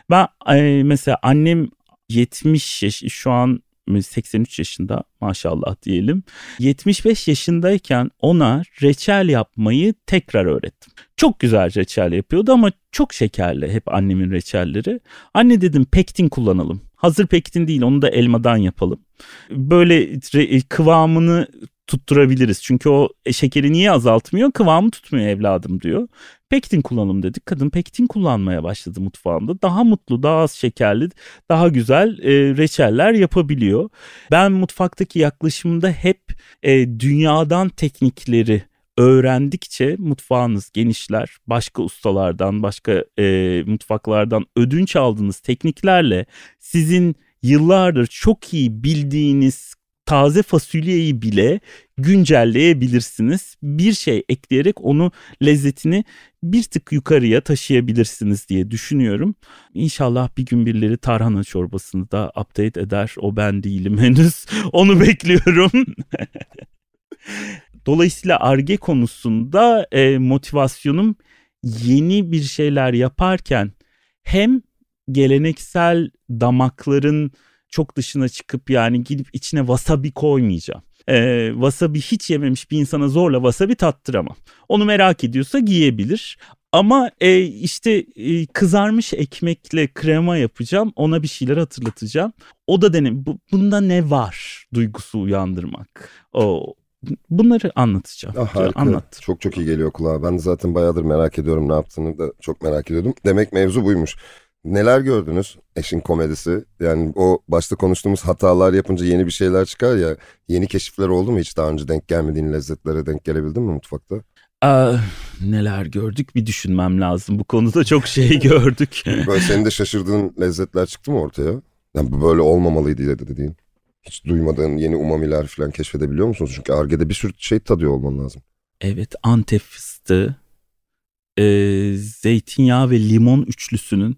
ben e, mesela annem 70 yaş şu an 83 yaşında maşallah diyelim. 75 yaşındayken ona reçel yapmayı tekrar öğrettim. Çok güzel reçel yapıyordu ama çok şekerli hep annemin reçelleri. Anne dedim pektin kullanalım. Hazır pektin değil onu da elmadan yapalım. Böyle kıvamını tutturabiliriz. Çünkü o e, şekeri niye azaltmıyor? Kıvamı tutmuyor evladım diyor. Pektin kullanım dedik. Kadın pektin kullanmaya başladı mutfağında. Daha mutlu, daha az şekerli, daha güzel e, reçeller yapabiliyor. Ben mutfaktaki yaklaşımda hep e, dünyadan teknikleri öğrendikçe mutfağınız genişler. Başka ustalardan, başka e, mutfaklardan ödünç aldığınız tekniklerle sizin yıllardır çok iyi bildiğiniz taze fasulyeyi bile güncelleyebilirsiniz. Bir şey ekleyerek onu lezzetini bir tık yukarıya taşıyabilirsiniz diye düşünüyorum. İnşallah bir gün birileri tarhana çorbasını da update eder. O ben değilim henüz. Onu bekliyorum. Dolayısıyla arge konusunda e, motivasyonum yeni bir şeyler yaparken hem geleneksel damakların çok dışına çıkıp yani gidip içine wasabi koymayacağım. Ee, wasabi hiç yememiş bir insana zorla wasabi tattıramam. Onu merak ediyorsa giyebilir. Ama e, işte e, kızarmış ekmekle krema yapacağım. Ona bir şeyler hatırlatacağım. O da denem. Bu, bunda ne var duygusu uyandırmak. O bunları anlatacağım. Ah, harika. Anlat. Çok çok iyi geliyor kulağa. Ben zaten bayağıdır merak ediyorum ne yaptığını da çok merak ediyordum. Demek mevzu buymuş. Neler gördünüz eşin komedisi? Yani o başta konuştuğumuz hatalar yapınca yeni bir şeyler çıkar ya. Yeni keşifler oldu mu hiç daha önce denk gelmediğin lezzetlere denk gelebildin mi mutfakta? Aa, neler gördük bir düşünmem lazım. Bu konuda çok şey gördük. böyle senin de şaşırdığın lezzetler çıktı mı ortaya? Yani bu böyle olmamalıydı dediğin. Hiç duymadığın yeni umamiler falan keşfedebiliyor musunuz? Çünkü Arge'de bir sürü şey tadıyor olman lazım. Evet Antep fıstığı, e, zeytinyağı ve limon üçlüsünün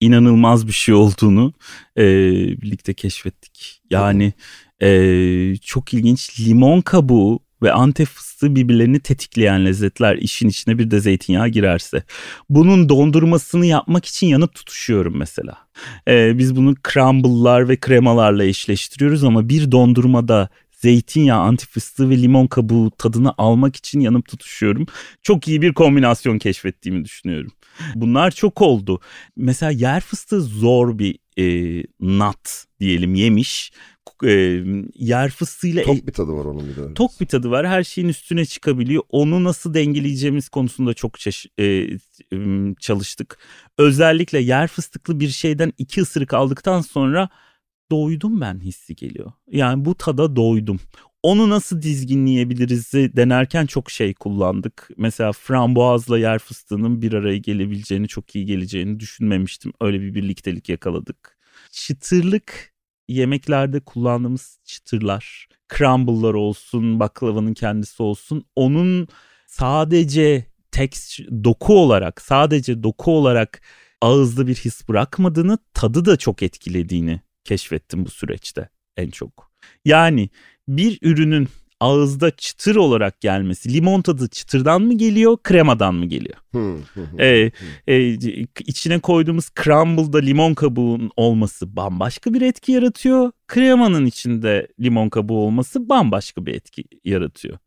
inanılmaz bir şey olduğunu e, birlikte keşfettik. Yani e, çok ilginç limon kabuğu ve antep fıstığı birbirlerini tetikleyen lezzetler işin içine bir de zeytinyağı girerse. Bunun dondurmasını yapmak için yanıp tutuşuyorum mesela. Ee, biz bunu crumble'lar ve kremalarla eşleştiriyoruz ama bir dondurmada zeytinyağı, antifıstığı ve limon kabuğu tadını almak için yanıp tutuşuyorum. Çok iyi bir kombinasyon keşfettiğimi düşünüyorum. Bunlar çok oldu. Mesela yer fıstığı zor bir e, nut diyelim yemiş e, yer fıstığıyla... Tok bir tadı var onun bir de. Tok bir tadı var. Her şeyin üstüne çıkabiliyor. Onu nasıl dengeleyeceğimiz konusunda çok e, çalıştık. Özellikle yer fıstıklı bir şeyden iki ısırık aldıktan sonra doydum ben hissi geliyor. Yani bu tada doydum. Onu nasıl dizginleyebiliriz denerken çok şey kullandık. Mesela frambuazla yer fıstığının bir araya gelebileceğini, çok iyi geleceğini düşünmemiştim. Öyle bir birliktelik yakaladık. Çıtırlık yemeklerde kullandığımız çıtırlar, crumble'lar olsun, baklavanın kendisi olsun. Onun sadece tekst doku olarak, sadece doku olarak ağızda bir his bırakmadığını, tadı da çok etkilediğini keşfettim bu süreçte en çok. Yani bir ürünün ağızda çıtır olarak gelmesi limon tadı çıtırdan mı geliyor kremadan mı geliyor? ee, e, içine koyduğumuz crumble'da limon kabuğun olması bambaşka bir etki yaratıyor. Kremanın içinde limon kabuğu olması bambaşka bir etki yaratıyor.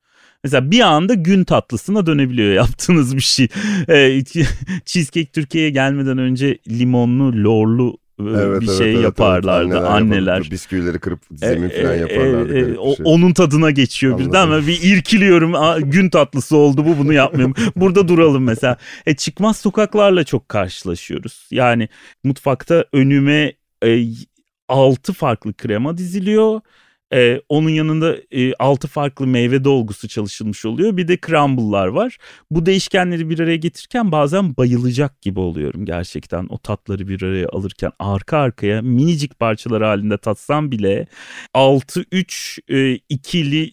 Mesela bir anda gün tatlısına dönebiliyor yaptığınız bir şey. Ee, Cheesecake Türkiye'ye gelmeden önce limonlu, lorlu evet, bir evet, şey evet, yaparlardı evet. anneler. anneler. Bisküvileri kırıp zemin e, falan e, yaparlardı. E, e, o, şey. Onun tadına geçiyor Anladım. birden ama bir irkiliyorum. Aa, gün tatlısı oldu bu bunu yapmıyorum. Burada duralım mesela. E, çıkmaz sokaklarla çok karşılaşıyoruz. Yani mutfakta önüme e, 6 farklı krema diziliyor ee, onun yanında e, altı farklı meyve dolgusu çalışılmış oluyor. Bir de crumble'lar var. Bu değişkenleri bir araya getirirken bazen bayılacak gibi oluyorum gerçekten. O tatları bir araya alırken arka arkaya minicik parçalar halinde tatsam bile 6-3 e, ikili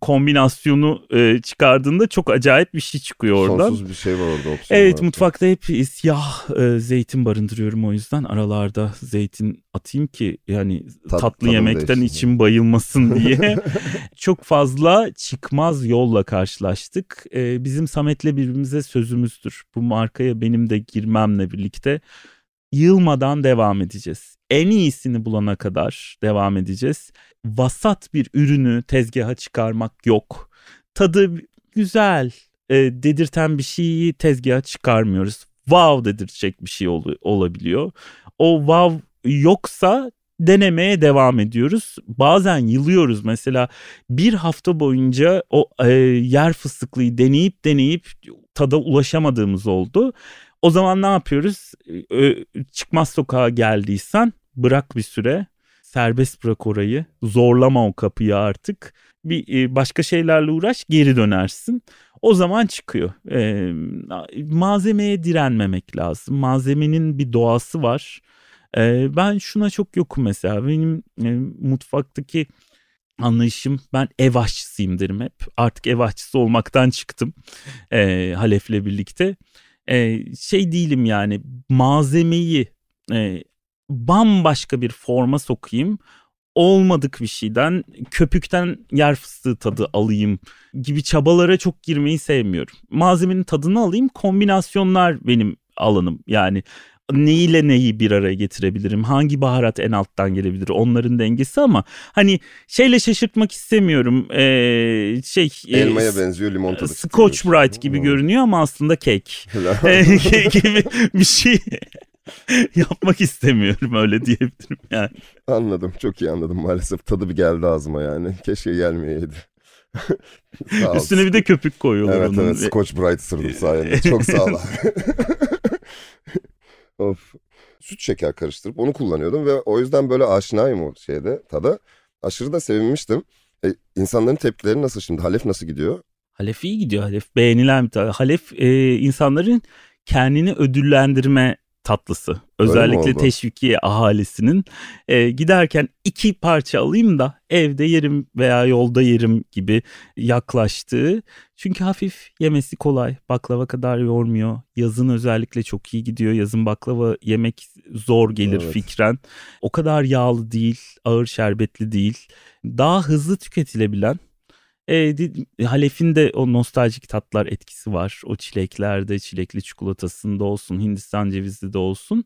kombinasyonu e, çıkardığında çok acayip bir şey çıkıyor oradan. Sonsuz bir şey var orada. Evet olarak. mutfakta hep siyah e, zeytin barındırıyorum o yüzden aralarda zeytin atayım ki yani Tat, tatlı yemekten içim bayılmasın diye. çok fazla çıkmaz yolla karşılaştık. E, bizim Samet'le birbirimize sözümüzdür. Bu markaya benim de girmemle birlikte yılmadan devam edeceğiz. En iyisini bulana kadar devam edeceğiz. Vasat bir ürünü tezgaha çıkarmak yok. Tadı güzel e, dedirten bir şeyi tezgaha çıkarmıyoruz. Wow dedirtecek bir şey ol, olabiliyor. O wow yoksa denemeye devam ediyoruz. Bazen yılıyoruz mesela bir hafta boyunca o e, yer fıstıklıyı deneyip deneyip tada ulaşamadığımız oldu. O zaman ne yapıyoruz? Çıkmaz sokağa geldiysen bırak bir süre serbest bırak orayı zorlama o kapıyı artık bir e, başka şeylerle uğraş geri dönersin. O zaman çıkıyor. E, malzemeye direnmemek lazım. Malzemenin bir doğası var. E, ben şuna çok yokum mesela. Benim e, mutfaktaki anlayışım ben ev aşçısıyım derim hep. Artık ev aşçısı olmaktan çıktım e, Halef'le birlikte. E, şey değilim yani malzemeyi e, bambaşka bir forma sokayım olmadık bir şeyden köpükten yer fıstığı tadı alayım gibi çabalara çok girmeyi sevmiyorum. Malzemenin tadını alayım kombinasyonlar benim alanım yani neyle neyi bir araya getirebilirim? Hangi baharat en alttan gelebilir? Onların dengesi ama hani şeyle şaşırtmak istemiyorum. Ee, şey e, Elmaya e, benziyor limon tadı. Scotch Brite gibi görünüyor ama aslında kek. gibi bir şey. yapmak istemiyorum öyle diyebilirim yani. Anladım çok iyi anladım maalesef tadı bir geldi ağzıma yani keşke gelmeyeydi. Üstüne bir de köpük koyuyorlar evet, onun. Evet Scotch Brite sırdım sayende çok sağ ol of. Süt şeker karıştırıp onu kullanıyordum ve o yüzden böyle aşinayım o şeyde tada. Aşırı da sevinmiştim. E, insanların tepkileri nasıl şimdi? Halef nasıl gidiyor? Halef iyi gidiyor Halef. Beğenilen bir tadı. Halef e, insanların kendini ödüllendirme tatlısı. Özellikle teşvikiye ahalisinin e, giderken iki parça alayım da evde yerim veya yolda yerim gibi yaklaştığı. Çünkü hafif yemesi kolay. Baklava kadar yormuyor. Yazın özellikle çok iyi gidiyor. Yazın baklava yemek zor gelir evet. fikren. O kadar yağlı değil, ağır şerbetli değil. Daha hızlı tüketilebilen e, Halef'in de o nostaljik tatlar etkisi var. O çileklerde, çilekli çikolatasında olsun, Hindistan cevizli de olsun.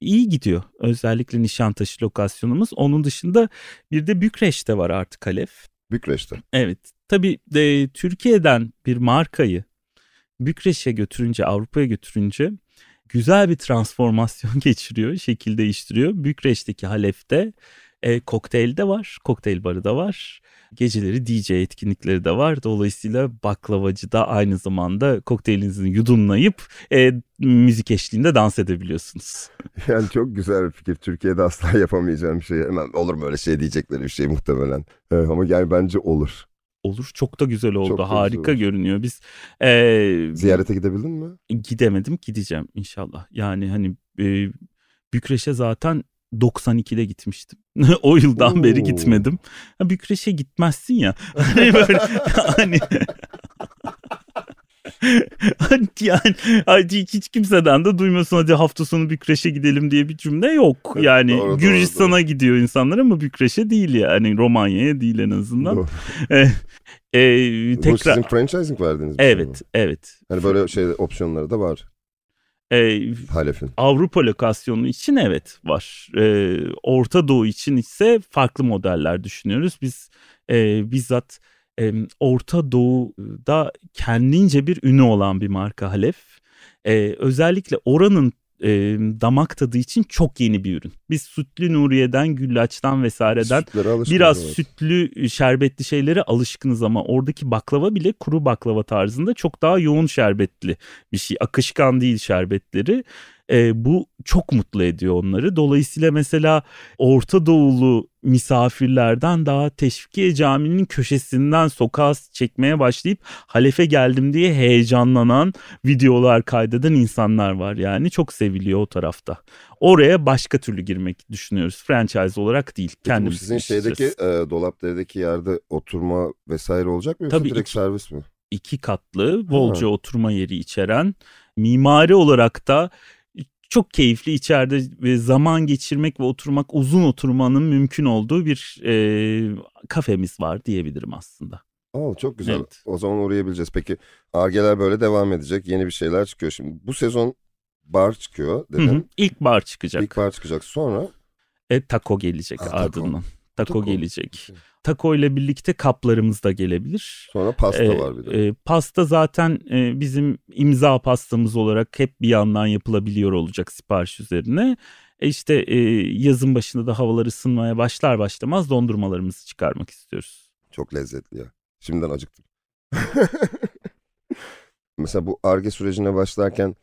İyi gidiyor. Özellikle Nişantaşı lokasyonumuz. Onun dışında bir de Bükreş'te var artık Halef. Bükreş'te. Evet. Tabii de, Türkiye'den bir markayı Bükreş'e götürünce, Avrupa'ya götürünce güzel bir transformasyon geçiriyor, şekil değiştiriyor. Bükreş'teki Halef'te e, kokteyl de var, kokteyl barı da var. Geceleri DJ etkinlikleri de var. Dolayısıyla baklavacı da aynı zamanda kokteylinizi yudumlayıp e, müzik eşliğinde dans edebiliyorsunuz. Yani çok güzel bir fikir. Türkiye'de asla yapamayacağım bir şey. Hemen olur mu öyle şey diyecekleri bir şey muhtemelen. Ee, ama yani bence olur. Olur çok da güzel oldu. Çok Harika güzel görünüyor. Biz e, ziyarete gidebildin mi? Gidemedim. Gideceğim inşallah. Yani hani e, Bükreş'e zaten 92'de gitmiştim. o yıldan Oo. beri gitmedim. Ha, Bükreş'e gitmezsin ya. hani böyle hani yani hiç kimseden de duymuyorsun hadi hafta sonu Bükreş'e gidelim diye bir cümle yok. Yani doğru, Gürcistan'a doğru, gidiyor insanlar ama Bükreş'e değil yani Romanya'ya değil en azından. e, e, tekrar... Bu sizin franchising verdiğiniz bir Evet, şey evet. Hani böyle şey opsiyonları da var. E, Halef'in. Avrupa lokasyonu için evet var. E, Orta Doğu için ise farklı modeller düşünüyoruz. Biz e, bizzat e, Orta Doğu'da kendince bir ünü olan bir marka Halef. E, özellikle oranın e, damak tadı için çok yeni bir ürün. Biz sütlü Nuriye'den, güllaçtan vesaireden biraz evet. sütlü şerbetli şeylere alışkınız ama oradaki baklava bile kuru baklava tarzında çok daha yoğun şerbetli bir şey. Akışkan değil şerbetleri e, bu çok mutlu ediyor onları. Dolayısıyla mesela Orta Doğulu misafirlerden daha Teşvikiye Camii'nin köşesinden sokağa çekmeye başlayıp Halef'e geldim diye heyecanlanan videolar kaydeden insanlar var. Yani çok seviliyor o tarafta. Oraya başka türlü girmek düşünüyoruz. Franchise olarak değil. Peki kendimiz bu sizin şeydeki e, dolapdaki yerde oturma vesaire olacak mı yoksa Tabii direkt iki, servis mi? İki katlı bolca ha. oturma yeri içeren mimari olarak da çok keyifli içeride zaman geçirmek ve oturmak uzun oturmanın mümkün olduğu bir e, kafemiz var diyebilirim aslında. Oo, çok güzel. Evet. O zaman uğrayabileceğiz. Peki Argeler böyle devam edecek. Yeni bir şeyler çıkıyor. Şimdi bu sezon bar çıkıyor dedim. Hı hı. İlk bar çıkacak. İlk bar çıkacak. Sonra? E, taco gelecek ah, ardından. Taco, taco gelecek. Okay. Taco ile birlikte kaplarımız da gelebilir. Sonra pasta ee, var bir de. E, pasta zaten e, bizim imza pastamız olarak hep bir yandan yapılabiliyor olacak sipariş üzerine. E işte e, yazın başında da havalar ısınmaya başlar başlamaz dondurmalarımızı çıkarmak istiyoruz. Çok lezzetli ya. Şimdiden acıktım. Mesela bu ARGE sürecine başlarken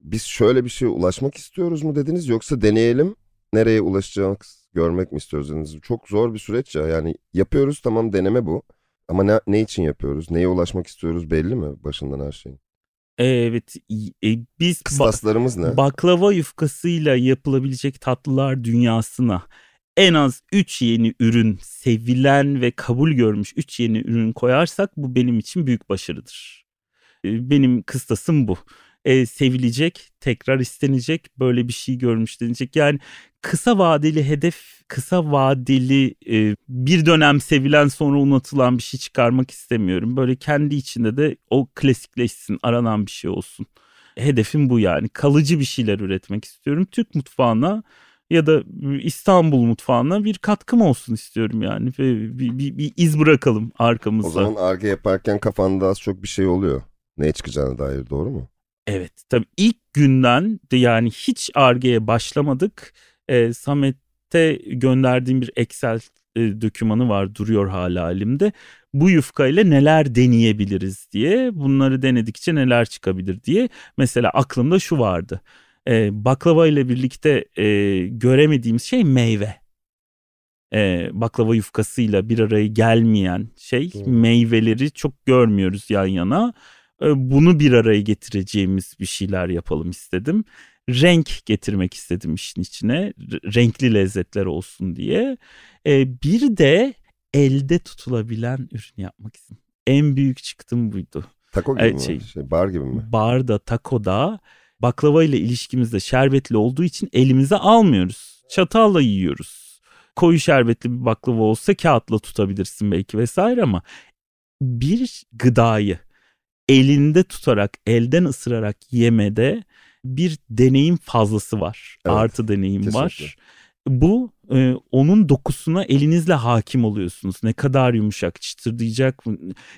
biz şöyle bir şeye ulaşmak istiyoruz mu dediniz yoksa deneyelim nereye ulaşacağımız görmek mi istiyoruz. Çok zor bir süreç ya yani yapıyoruz tamam deneme bu ama ne, ne için yapıyoruz neye ulaşmak istiyoruz belli mi başından her şeyin? Evet e, biz kıstaslarımız ne? Baklava yufkasıyla yapılabilecek tatlılar dünyasına en az 3 yeni ürün sevilen ve kabul görmüş 3 yeni ürün koyarsak bu benim için büyük başarıdır. E, benim kıstasım bu. E, sevilecek, tekrar istenecek, böyle bir şey görmüş denilecek. Yani kısa vadeli hedef, kısa vadeli e, bir dönem sevilen sonra unutulan bir şey çıkarmak istemiyorum. Böyle kendi içinde de o klasikleşsin, aranan bir şey olsun. Hedefim bu yani. Kalıcı bir şeyler üretmek istiyorum. Türk mutfağına ya da İstanbul mutfağına bir katkım olsun istiyorum yani. Ve bir, bir, bir iz bırakalım arkamızda. O zaman arge yaparken kafanda az çok bir şey oluyor. Neye çıkacağına dair doğru mu? Evet tabii ilk günden de yani hiç argeye başlamadık. E, Samet'te gönderdiğim bir Excel e, dokümanı var duruyor hala elimde. Bu yufka ile neler deneyebiliriz diye bunları denedikçe neler çıkabilir diye. Mesela aklımda şu vardı e, baklava ile birlikte e, göremediğimiz şey meyve. E, baklava yufkasıyla bir araya gelmeyen şey hmm. meyveleri çok görmüyoruz yan yana. E, bunu bir araya getireceğimiz bir şeyler yapalım istedim. Renk getirmek istedim işin içine. Renkli lezzetler olsun diye. E, bir de elde tutulabilen ürün yapmak istedim. En büyük çıktım buydu. Taco gibi e, mi? Şey, şey, bar gibi mi? Barda, takoda baklava ile ilişkimizde şerbetli olduğu için elimize almıyoruz. Çatalla yiyoruz. Koyu şerbetli bir baklava olsa kağıtla tutabilirsin belki vesaire ama bir gıdayı elinde tutarak, elden ısırarak yemede bir deneyim fazlası var. Evet, Artı deneyim kesinlikle. var. Bu e, onun dokusuna elinizle hakim oluyorsunuz. Ne kadar yumuşak, çıtırdayacak mı?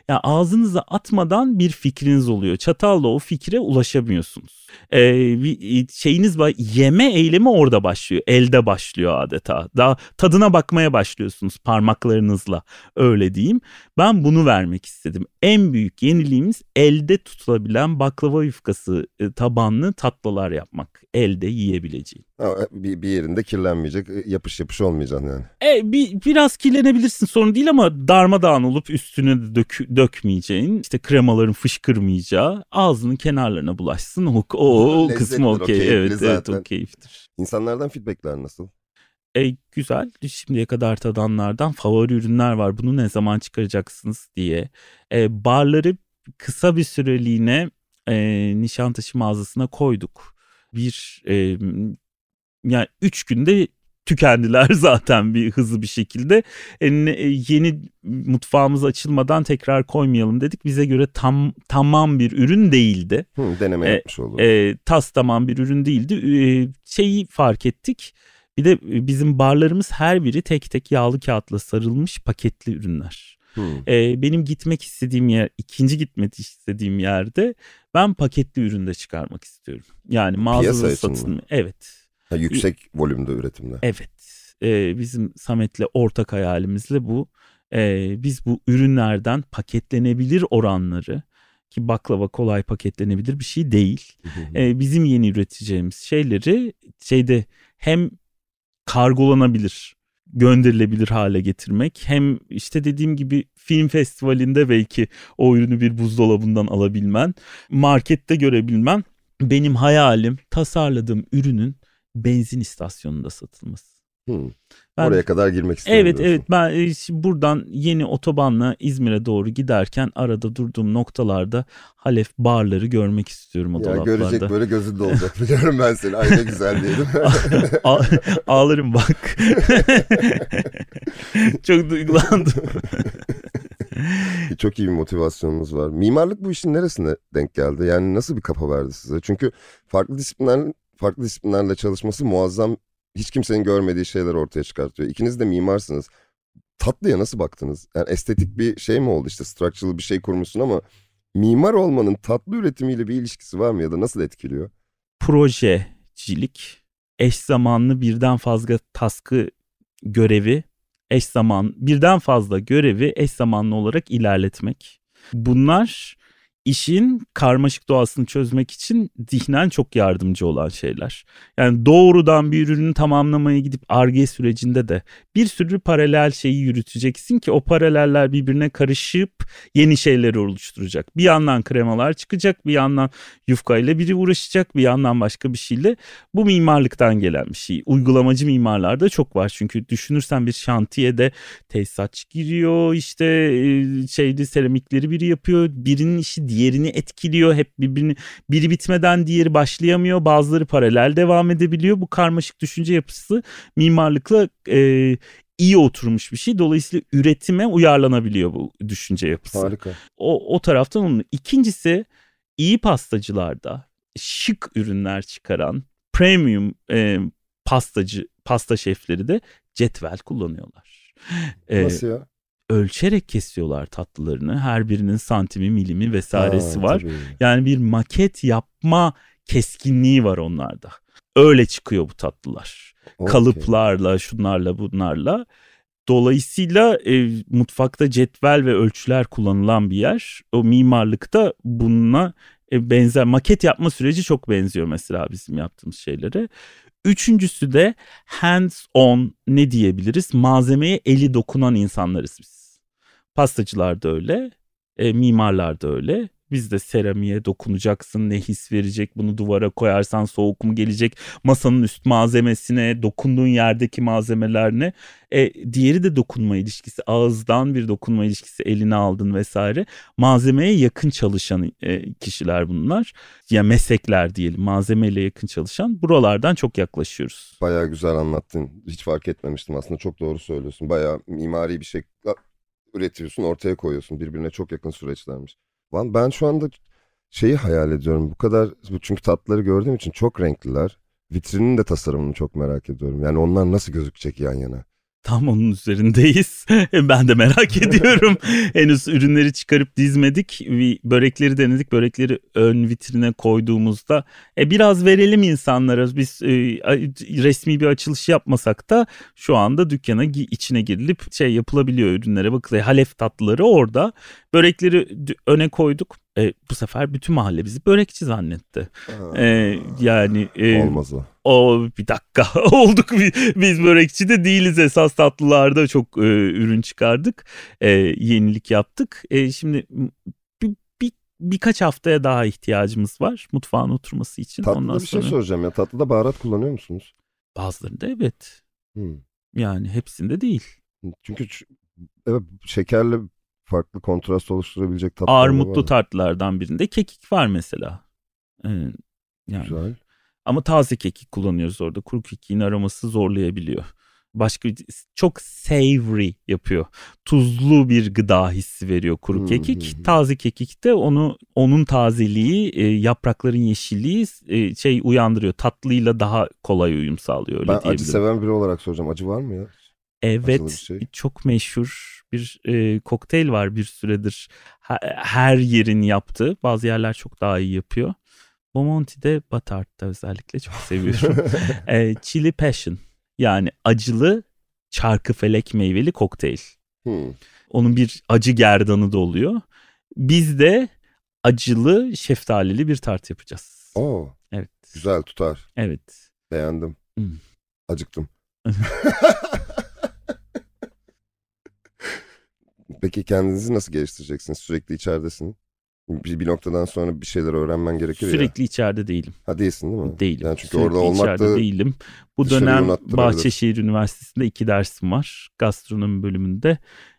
Yani ağzınıza atmadan bir fikriniz oluyor. Çatalla o fikre ulaşamıyorsunuz. E, bir şeyiniz var. Yeme eylemi orada başlıyor. Elde başlıyor adeta. Daha tadına bakmaya başlıyorsunuz parmaklarınızla. Öyle diyeyim. Ben bunu vermek istedim. En büyük yeniliğimiz elde tutulabilen baklava yufkası e, tabanlı tatlılar yapmak. Elde yiyebileceğin. Bir, bir yerinde kirlenmeyecek, e, yapış yapış olmayacaksın yani. E, bir, biraz kirlenebilirsin sorun değil ama darmadağın olup üstüne dök, dökmeyeceğin, işte kremaların fışkırmayacağı, ağzının kenarlarına bulaşsın. O, o, o kısmı okey. Okay. Evet, zaten. evet o keyiftir. İnsanlardan feedbackler nasıl? E, güzel. Şimdiye kadar tadanlardan favori ürünler var. Bunu ne zaman çıkaracaksınız diye. E, barları kısa bir süreliğine e, Nişantaşı mağazasına koyduk. Bir e, yani üç günde tükendiler zaten bir hızlı bir şekilde. E, yeni mutfağımız açılmadan tekrar koymayalım dedik. Bize göre tam tamam bir ürün değildi. Hı, deneme e, yapmış olduk. E, tas tamam bir ürün değildi. E, şeyi fark ettik. Bir de bizim barlarımız her biri tek tek yağlı kağıtla sarılmış paketli ürünler. Hmm. Ee, benim gitmek istediğim yer, ikinci gitmek istediğim yerde ben paketli üründe çıkarmak istiyorum. Yani mağazada satın. Evet. Ha, yüksek volümde üretimde. Evet. E, bizim Samet'le ortak hayalimizle bu. E, biz bu ürünlerden paketlenebilir oranları ki baklava kolay paketlenebilir bir şey değil. e, bizim yeni üreteceğimiz şeyleri şeyde hem kargolanabilir, gönderilebilir hale getirmek hem işte dediğim gibi film festivalinde belki o ürünü bir buzdolabından alabilmen, markette görebilmen benim hayalim tasarladığım ürünün benzin istasyonunda satılması. Hmm. Ben, Oraya kadar girmek istiyorum. Evet evet ben e, buradan yeni otobanla İzmir'e doğru giderken arada durduğum noktalarda Halef barları görmek istiyorum o ya dolaplarda. Görecek böyle gözünde olacak biliyorum ben seni. Ay ne güzel diyelim. Ağlarım bak. Çok duygulandım. Çok iyi bir motivasyonunuz var. Mimarlık bu işin neresine denk geldi? Yani nasıl bir kafa verdi size? Çünkü farklı disiplinler farklı disiplinlerle çalışması muazzam hiç kimsenin görmediği şeyler ortaya çıkartıyor. İkiniz de mimarsınız. Tatlıya nasıl baktınız? Yani estetik bir şey mi oldu işte structural bir şey kurmuşsun ama mimar olmanın tatlı üretimiyle bir ilişkisi var mı ya da nasıl etkiliyor? Projecilik eş zamanlı birden fazla taskı görevi, eş zaman birden fazla görevi eş zamanlı olarak ilerletmek. Bunlar işin karmaşık doğasını çözmek için zihnen çok yardımcı olan şeyler. Yani doğrudan bir ürünü tamamlamaya gidip arge sürecinde de bir sürü paralel şeyi yürüteceksin ki o paraleller birbirine karışıp yeni şeyleri oluşturacak. Bir yandan kremalar çıkacak, bir yandan yufka ile biri uğraşacak, bir yandan başka bir şeyle. Bu mimarlıktan gelen bir şey. Uygulamacı mimarlarda çok var çünkü düşünürsen bir şantiyede tesisatçı giriyor, işte şeydi seramikleri biri yapıyor, birinin işi diğerini etkiliyor. Hep birbirini biri bitmeden diğeri başlayamıyor. Bazıları paralel devam edebiliyor. Bu karmaşık düşünce yapısı mimarlıkla e, iyi oturmuş bir şey. Dolayısıyla üretime uyarlanabiliyor bu düşünce yapısı. Harika. O, o taraftan onun. İkincisi iyi pastacılarda şık ürünler çıkaran premium e, pastacı pasta şefleri de cetvel kullanıyorlar. Nasıl ya? Ölçerek kesiyorlar tatlılarını. Her birinin santimi, milimi vesairesi Ha, var. tabii. Yani bir maket yapma keskinliği var onlarda. Öyle çıkıyor bu tatlılar. Okey. Kalıplarla, şunlarla, bunlarla. Dolayısıyla e, mutfakta cetvel ve ölçüler kullanılan bir yer. O mimarlıkta bununla e, benzer maket yapma süreci çok benziyor mesela bizim yaptığımız şeylere. Üçüncüsü de hands on ne diyebiliriz? Malzemeye eli dokunan insanlarız biz. Pastacılar da öyle, e, mimarlar da öyle. Biz de seramiğe dokunacaksın, ne his verecek, bunu duvara koyarsan soğuk mu gelecek, masanın üst malzemesine, dokunduğun yerdeki malzemelerine. E, diğeri de dokunma ilişkisi, ağızdan bir dokunma ilişkisi, eline aldın vesaire. Malzemeye yakın çalışan e, kişiler bunlar. Ya meslekler diyelim, malzemeyle yakın çalışan. Buralardan çok yaklaşıyoruz. Bayağı güzel anlattın. Hiç fark etmemiştim aslında. Çok doğru söylüyorsun. Bayağı mimari bir şey üretiyorsun, ortaya koyuyorsun. Birbirine çok yakın süreçlermiş. Lan ben şu anda şeyi hayal ediyorum. Bu kadar çünkü tatları gördüğüm için çok renkliler. Vitrinin de tasarımını çok merak ediyorum. Yani onlar nasıl gözükecek yan yana? Tam onun üzerindeyiz. ben de merak ediyorum. Henüz ürünleri çıkarıp dizmedik. Börekleri denedik. Börekleri ön vitrine koyduğumuzda e, biraz verelim insanlara. Biz e, resmi bir açılış yapmasak da şu anda dükkana içine girilip şey yapılabiliyor ürünlere. Bakın halef tatlıları orada. Börekleri öne koyduk. E, bu sefer bütün mahalle bizi börekçi zannetti. Ha, E, yani e, Olmaz o. o bir dakika olduk bi- biz börekçi de değiliz esas tatlılarda çok e, ürün çıkardık e, yenilik yaptık e, şimdi bir, bir, birkaç haftaya daha ihtiyacımız var mutfağın oturması için Tatlıda ondan bir şey sonra soracağım ya. Tatlıda baharat kullanıyor musunuz? bazılarında evet Hmm. yani hepsinde değil Çünkü evet, şekerle farklı kontrast oluşturabilecek tatlılar da armutlu var. tartlardan birinde kekik var mesela E, yani Güzel. Ama taze kekik kullanıyoruz orada. Kuru kekiğin aroması zorlayabiliyor. Başka çok savory yapıyor. Tuzlu bir gıda hissi veriyor kuru Hmm, kekik. Taze kekik de onu onun tazeliği, e, yaprakların yeşilliği e, şey uyandırıyor. Tatlıyla daha kolay uyum sağlıyor öyle Ben acı seven biri olarak soracağım. Acı var mı ya? Evet, bir şey. çok meşhur bir e, kokteyl var bir süredir. Ha- her yerin yaptığı. Bazı yerler çok daha iyi yapıyor. Bomonti'de Batart'ta özellikle çok seviyorum. e, Chili Passion yani acılı çarkıfelek meyveli kokteyl. Hmm. Onun bir acı gerdanı da oluyor. Biz de acılı şeftalili bir tart yapacağız. Oo, Evet. güzel tutar. Evet. Beğendim. Hmm. Acıktım. Peki kendinizi nasıl geliştireceksiniz? Sürekli içeridesin. Bir, bir noktadan sonra bir şeyler öğrenmen gerekir ya. Sürekli içeride değilim. Ha değilsin değil mi? Değilim. Yani çünkü Sürekli orada olmak içeride da değilim. Bu dönem. Bahçeşehir Üniversitesi'nde iki dersim var. Gastronomi bölümünde.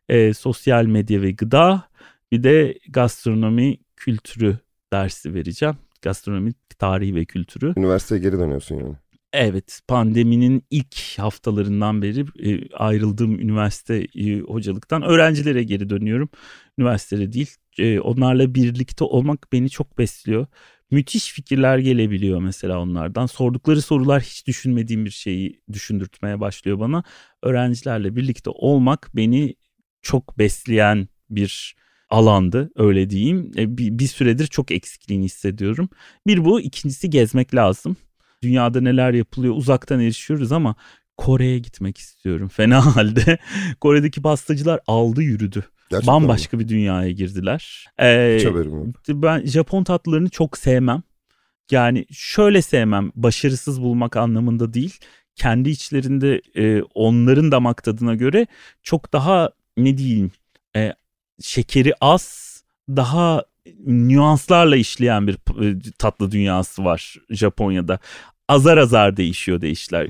e, sosyal medya ve gıda. Bir de gastronomi kültürü dersi vereceğim. Gastronomi tarihi ve kültürü. üniversiteye geri dönüyorsun yani. Evet pandeminin ilk haftalarından beri e, ayrıldığım üniversite e, hocalıktan öğrencilere geri dönüyorum. Üniversitede değil. E, onlarla birlikte olmak beni çok besliyor. Müthiş fikirler gelebiliyor mesela onlardan. Sordukları sorular hiç düşünmediğim bir şeyi düşündürtmeye başlıyor bana. Öğrencilerle birlikte olmak beni çok besleyen bir alandı öyle diyeyim. E, bir, bir süredir çok eksikliğini hissediyorum. Bir bu ikincisi gezmek lazım. Dünyada neler yapılıyor uzaktan erişiyoruz ama Kore'ye gitmek istiyorum. Fena halde. Kore'deki pastacılar aldı yürüdü. Gerçekten Bambaşka mi? bir dünyaya girdiler. Ee, Hiç haberim yok. ben Japon tatlılarını çok sevmem. Yani şöyle sevmem, başarısız bulmak anlamında değil. Kendi içlerinde e, onların damak tadına göre çok daha ne diyeyim, e, şekeri az, daha nüanslarla işleyen bir e, tatlı dünyası var Japonya'da. Azar azar değişiyor değişler,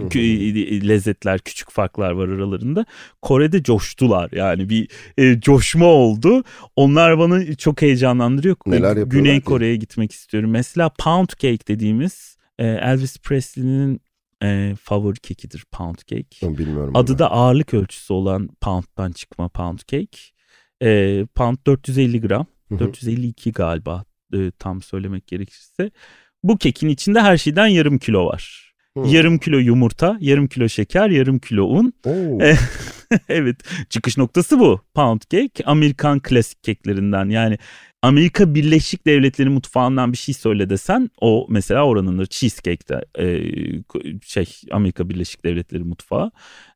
lezzetler, küçük farklar var aralarında. Kore'de coştular yani bir e, coşma oldu. Onlar bana çok heyecanlandırıyor. Neler Güney? Kore'ye gitmek istiyorum. Mesela pound cake dediğimiz e, Elvis Presley'nin e, favori kekidir pound cake. Bilmiyorum. Adı ben. da ağırlık ölçüsü olan pound'dan çıkma pound cake. E, pound 450 gram. Hı hı. 452 galiba e, tam söylemek gerekirse. Bu kekin içinde her şeyden yarım kilo var. Hı. Yarım kilo yumurta, yarım kilo şeker, yarım kilo un. E, evet çıkış noktası bu. Pound cake Amerikan klasik keklerinden yani Amerika Birleşik Devletleri mutfağından bir şey söyle desen o mesela oranındır. Cheesecake de e, şey Amerika Birleşik Devletleri mutfağı.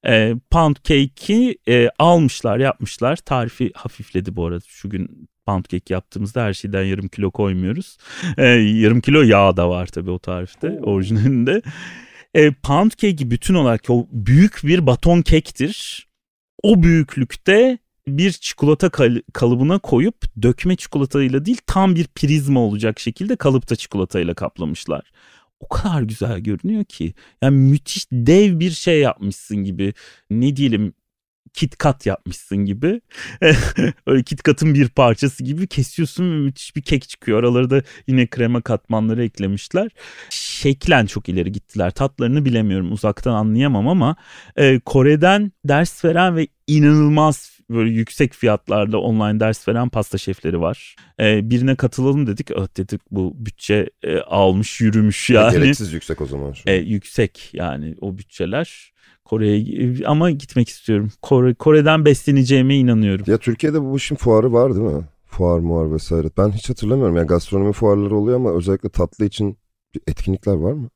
E, pound cake'i e, almışlar yapmışlar. Tarifi hafifledi bu arada. Şu gün pound cake yaptığımızda her şeyden yarım kilo koymuyoruz. E, yarım kilo yağ da var tabii o tarifte orijinalinde. E, pound cake'i bütün olarak o büyük bir baton kektir. O büyüklükte bir çikolata kal- kalıbına koyup dökme çikolatayla değil tam bir prizma olacak şekilde kalıpta çikolatayla kaplamışlar. O kadar güzel görünüyor ki. Yani müthiş dev bir şey yapmışsın gibi. Ne diyelim KitKat yapmışsın gibi. Öyle KitKat'ın bir parçası gibi kesiyorsun ve müthiş bir kek çıkıyor. Araları da yine krema katmanları eklemişler. Şeklen çok ileri gittiler. Tatlarını bilemiyorum uzaktan anlayamam ama e, Kore'den ders veren ve inanılmaz böyle yüksek fiyatlarda online ders veren pasta şefleri var. E, birine katılalım dedik. Öh dedik bu bütçe e, almış yürümüş yani. Gereksiz yüksek o zaman şu. E, yüksek yani o bütçeler. Kore'ye ama gitmek istiyorum. Kore, Kore'den besleneceğime inanıyorum. Ya Türkiye'de bu işin fuarı var değil mi? Fuar muar vesaire. Ben hiç hatırlamıyorum. Yani gastronomi fuarları oluyor ama özellikle tatlı için etkinlikler var mı?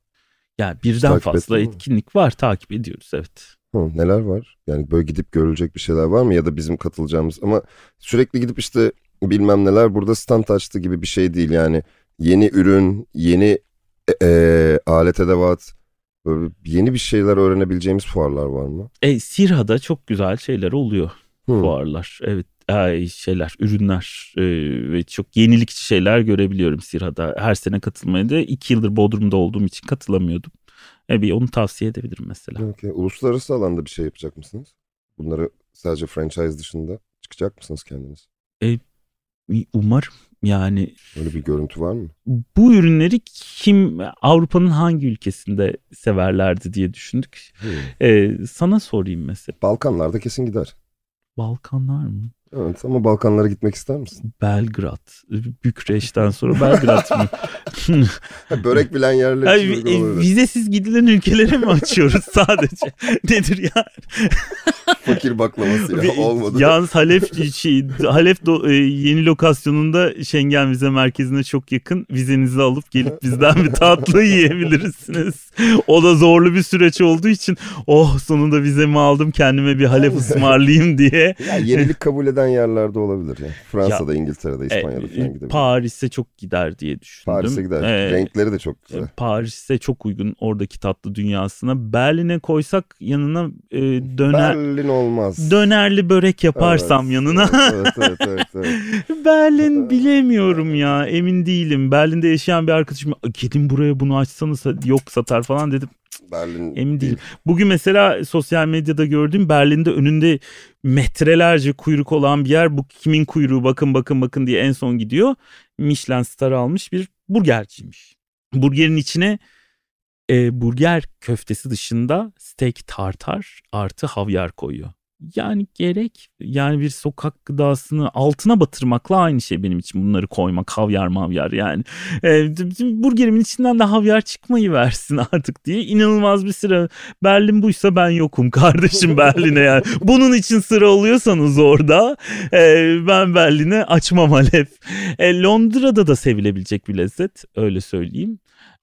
Yani birden fazla ettin mi? etkinlik var takip ediyoruz evet. Hı, neler var? Yani böyle gidip görülecek bir şeyler var mı? Ya da bizim katılacağımız ama sürekli gidip işte bilmem neler burada stand açtı gibi bir şey değil. Yani yeni ürün, yeni e, e, alet edevat, böyle yeni bir şeyler öğrenebileceğimiz fuarlar var mı? E, Sirha'da çok güzel şeyler oluyor Hı. fuarlar. Evet ay, şeyler ürünler e, ve çok yenilikçi şeyler görebiliyorum Sirha'da. Her sene katılmaya da iki yıldır Bodrum'da olduğum için katılamıyordum. E, bir onu tavsiye edebilirim mesela. Okey. Uluslararası alanda bir şey yapacak mısınız? Bunları sadece franchise dışında çıkacak mısınız kendiniz? Umarım yani Öyle bir görüntü var mı? bu ürünleri kim Avrupa'nın hangi ülkesinde severlerdi diye düşündük. Hı. E, sana sorayım mesela. Balkanlarda kesin gider. Balkanlar mı? Evet ama Balkanlara gitmek ister misin? Belgrad. Bükreş'ten sonra Belgrad mı? Börek bilen yerler Ay, için uygun e, vizesiz gidilen ülkelere mi açıyoruz sadece? Nedir ya? Fakir baklavası ya olmadı. Yalnız Halep şey, Halep do- e, yeni lokasyonunda Schengen vize merkezine çok yakın. Vizenizi alıp gelip bizden bir tatlı yiyebilirsiniz. O da zorlu bir süreç olduğu için oh sonunda vizemi aldım kendime bir Halep ısmarlayayım diye. Ya yenilik kabul eden yerlerde olabilir ya. Fransa'da, İngiltere'de, E, İspanya'da falan e, gidebilir. Paris'e çok gider diye düşündüm. Paris'e gider. E, Renkleri de çok güzel. Paris'e çok uygun oradaki tatlı dünyasına. Berlin'e koysak yanına e, döner Berlin olmaz. dönerli börek yaparsam Evet, yanına. Evet, evet, evet, evet, evet. Berlin bilemiyorum ya emin değilim. Berlin'de yaşayan bir arkadaşım gelin buraya bunu açsanız yok satar falan dedim. Berlin Emin değilim. Bugün mesela sosyal medyada gördüğüm Berlin'de önünde metrelerce kuyruk olan bir yer. Bu kimin kuyruğu bakın bakın bakın diye en son gidiyor. Michelin star almış bir burgerciymiş. Burgerin içine e, burger köftesi dışında steak tartar artı havyar koyuyor. Yani gerek yani bir sokak gıdasını altına batırmakla aynı şey benim için bunları koymak havyar mavyar yani. E, burgerimin içinden de havyar çıkmayı versin artık diye inanılmaz bir sıra. Berlin buysa ben yokum kardeşim Berlin'e yani. Bunun için sıra oluyorsanız orada e, ben Berlin'e açmam Halep. E, Londra'da da sevilebilecek bir lezzet öyle söyleyeyim.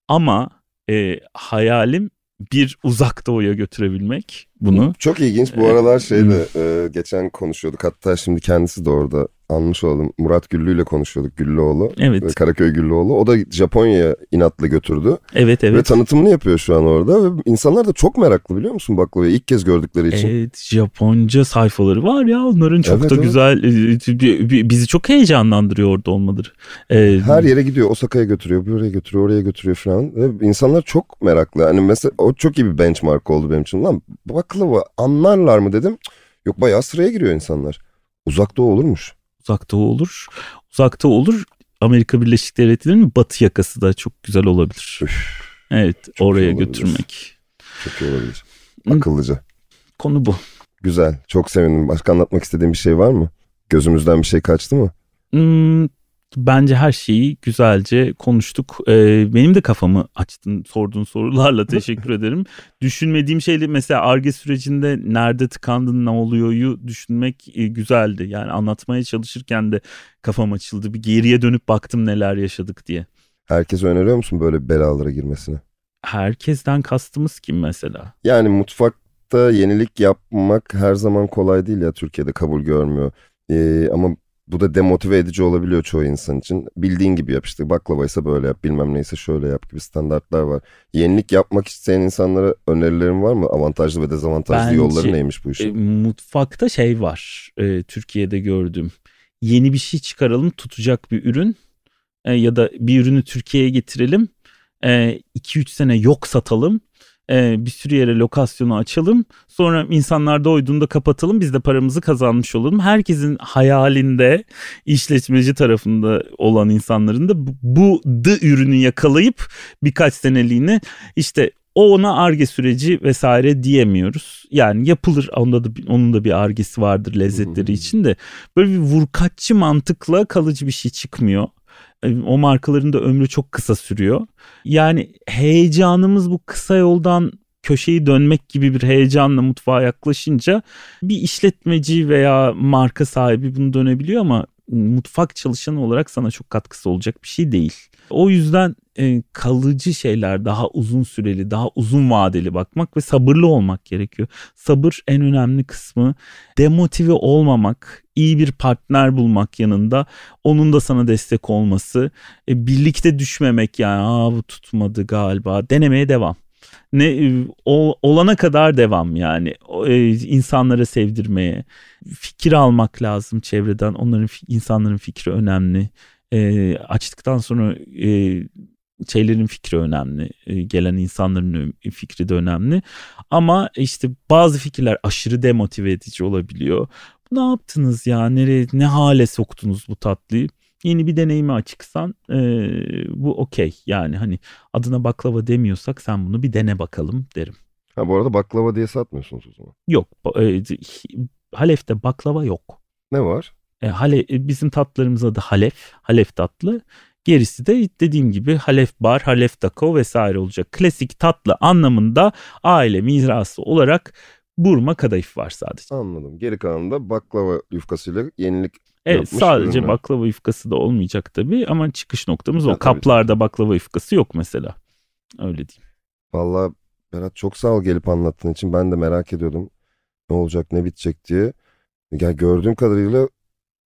Ama e, hayalim bir uzak doğuya götürebilmek bunu. Çok ilginç. Bu aralar şeyle e, geçen konuşuyorduk. Hatta şimdi kendisi de orada anmış oldum. Murat Güllü ile konuşuyorduk. Güllüoğlu. Evet. Karaköy Güllüoğlu. O da Japonya'ya inatla götürdü. Evet evet. Ve tanıtımını yapıyor şu an orada. Ve insanlar da çok meraklı biliyor musun baklavayı? ilk kez gördükleri için. Evet Japonca sayfaları var ya onların çok Evet, da evet. güzel e, bizi çok heyecanlandırıyor orada olmaları. E, Her yere gidiyor. Osaka'ya götürüyor, buraya götürüyor, oraya götürüyor falan. Ve insanlar çok meraklı. Hani mesela o çok iyi bir benchmark oldu benim için. Lan baklava anlarlar mı dedim. Yok bayağı sıraya giriyor insanlar. Uzak doğu olurmuş. Uzakta olur. Uzakta olur. Amerika Birleşik Devletleri'nin batı yakası da çok güzel olabilir. Üf, Evet Çok oraya götürmek. çok iyi olabilir. Akıllıca. Konu bu. Güzel. Çok sevindim. Başka anlatmak istediğin bir şey var mı? Gözümüzden bir şey kaçtı mı? Hmm, bence her şeyi güzelce konuştuk. Ee, benim de kafamı açtın sorduğun sorularla teşekkür ederim. Düşünmediğim şeyle mesela ARGE sürecinde nerede tıkandın ne oluyoryu düşünmek e, güzeldi. Yani anlatmaya çalışırken de kafam açıldı. Bir geriye dönüp baktım neler yaşadık diye. Herkese öneriyor musun böyle belalara girmesini? Herkesten kastımız kim mesela? Yani mutfakta yenilik yapmak her zaman kolay değil ya Türkiye'de kabul görmüyor. Ee, ama bu da demotive edici olabiliyor çoğu insan için. Bildiğin gibi yap işte baklavaysa böyle yap bilmem neyse şöyle yap gibi standartlar var. Yenilik yapmak isteyen insanlara önerilerin var mı? Avantajlı ve dezavantajlı Bence- yolları neymiş bu E, işin? mutfakta şey var e, Türkiye'de gördüğüm. Yeni bir şey çıkaralım tutacak bir ürün e, ya da bir ürünü Türkiye'ye getirelim. 2-3 sene yok satalım. E, bir sürü yere lokasyonu açalım. Sonra insanlar doyduğunda kapatalım. Biz de paramızı kazanmış olalım. Herkesin hayalinde işletmeci tarafında olan insanların da bu, the ürünü yakalayıp birkaç seneliğine işte o ona arge süreci vesaire diyemiyoruz. Yani yapılır onda da onun da bir argesi vardır lezzetleri için de böyle bir vurkaççı mantıkla kalıcı bir şey çıkmıyor. O markaların da ömrü çok kısa sürüyor. Yani heyecanımız bu kısa yoldan köşeyi dönmek gibi bir heyecanla mutfağa yaklaşınca bir işletmeci veya marka sahibi bunu dönebiliyor ama mutfak çalışanı olarak sana çok katkısı olacak bir şey değil. O yüzden e, kalıcı şeyler daha uzun süreli, daha uzun vadeli bakmak ve sabırlı olmak gerekiyor. Sabır en önemli kısmı. Demotive olmamak, iyi bir partner bulmak yanında, onun da sana destek olması, e, birlikte düşmemek yani Aa, bu tutmadı galiba. Denemeye devam. Ne e, olana kadar devam yani. E, insanlara sevdirmeye, fikir almak lazım çevreden. Onların insanların fikri önemli. E, açtıktan sonra e, şeylerin fikri önemli. E, gelen insanların fikri de önemli. Ama işte bazı fikirler aşırı demotive edici olabiliyor. Ne yaptınız ya? Nereye, ne hale soktunuz bu tatlıyı? Yeni bir deneyime açıksan e, bu okey. Yani hani adına baklava demiyorsak sen bunu bir dene bakalım derim. Ha bu arada baklava diye satmıyorsunuz o zaman. Yok. e, Halef'te baklava yok. Ne var? E, hale, e, bizim tatlarımız adı Halef. Halef tatlı. Gerisi de dediğim gibi Halef bar, Halef taco vesaire olacak. Klasik tatlı anlamında aile mirası olarak burma kadayıf var sadece. Anladım. Geri kalanında baklava yufkasıyla yenilik Evet sadece ürünler. baklava yufkası da olmayacak tabii ama çıkış noktamız Ya, o. tabii. Kaplarda baklava yufkası yok mesela. Öyle diyeyim. Vallahi Berat çok sağ ol gelip anlattığın için. Ben de merak ediyordum ne olacak ne bitecek diye. Ya gördüğüm kadarıyla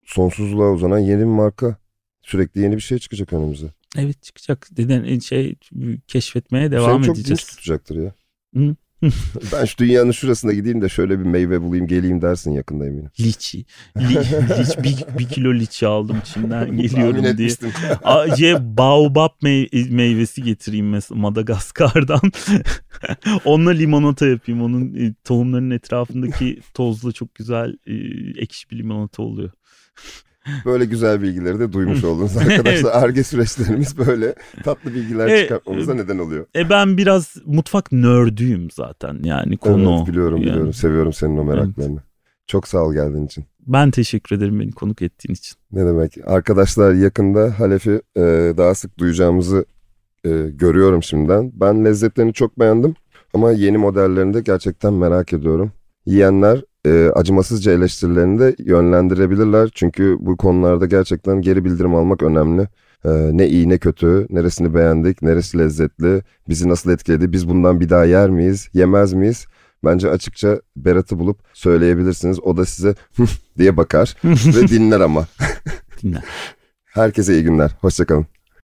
sonsuzluğa uzanan yeni bir marka. Sürekli yeni bir şey çıkacak önümüze. Evet çıkacak. Deden şey keşfetmeye devam Seni çok dinç edeceğiz. tutacaktır ya. Hı. ben şu dünyanın şurasına gideyim de şöyle bir meyve bulayım geleyim dersin yakında eminim. Liçi. Li, liç, bir, bir kilo liçi aldım Çin'den geliyorum diye. etmiştim. Acı baobab mey- meyvesi getireyim mesela Madagaskar'dan. Onunla limonata yapayım. Onun e, tohumlarının etrafındaki tozla çok güzel e, ekşi bir limonata oluyor. Böyle güzel bilgileri de duymuş oldunuz arkadaşlar. Arge süreçlerimiz böyle tatlı bilgiler Evet. çıkartmamıza neden oluyor. E ben biraz mutfak nördüyüm zaten yani konu. evet biliyorum Yani biliyorum. Seviyorum senin o meraklarını. Çok sağ ol geldiğin için. Ben teşekkür ederim beni konuk ettiğin için. Ne demek? Arkadaşlar yakında Halef'i e, daha sık duyacağımızı e, görüyorum şimdiden. Ben lezzetlerini çok beğendim ama yeni modellerini de gerçekten merak ediyorum. Yiyenler e, acımasızca eleştirilerini de yönlendirebilirler. Çünkü bu konularda gerçekten geri bildirim almak önemli. Ee, ne iyi ne kötü, neresini beğendik, neresi lezzetli, bizi nasıl etkiledi, biz bundan bir daha yer miyiz, yemez miyiz? Bence açıkça Berat'ı bulup söyleyebilirsiniz. O da size diye bakar ve dinler ama. Dinler. Herkese iyi günler. Hoşçakalın.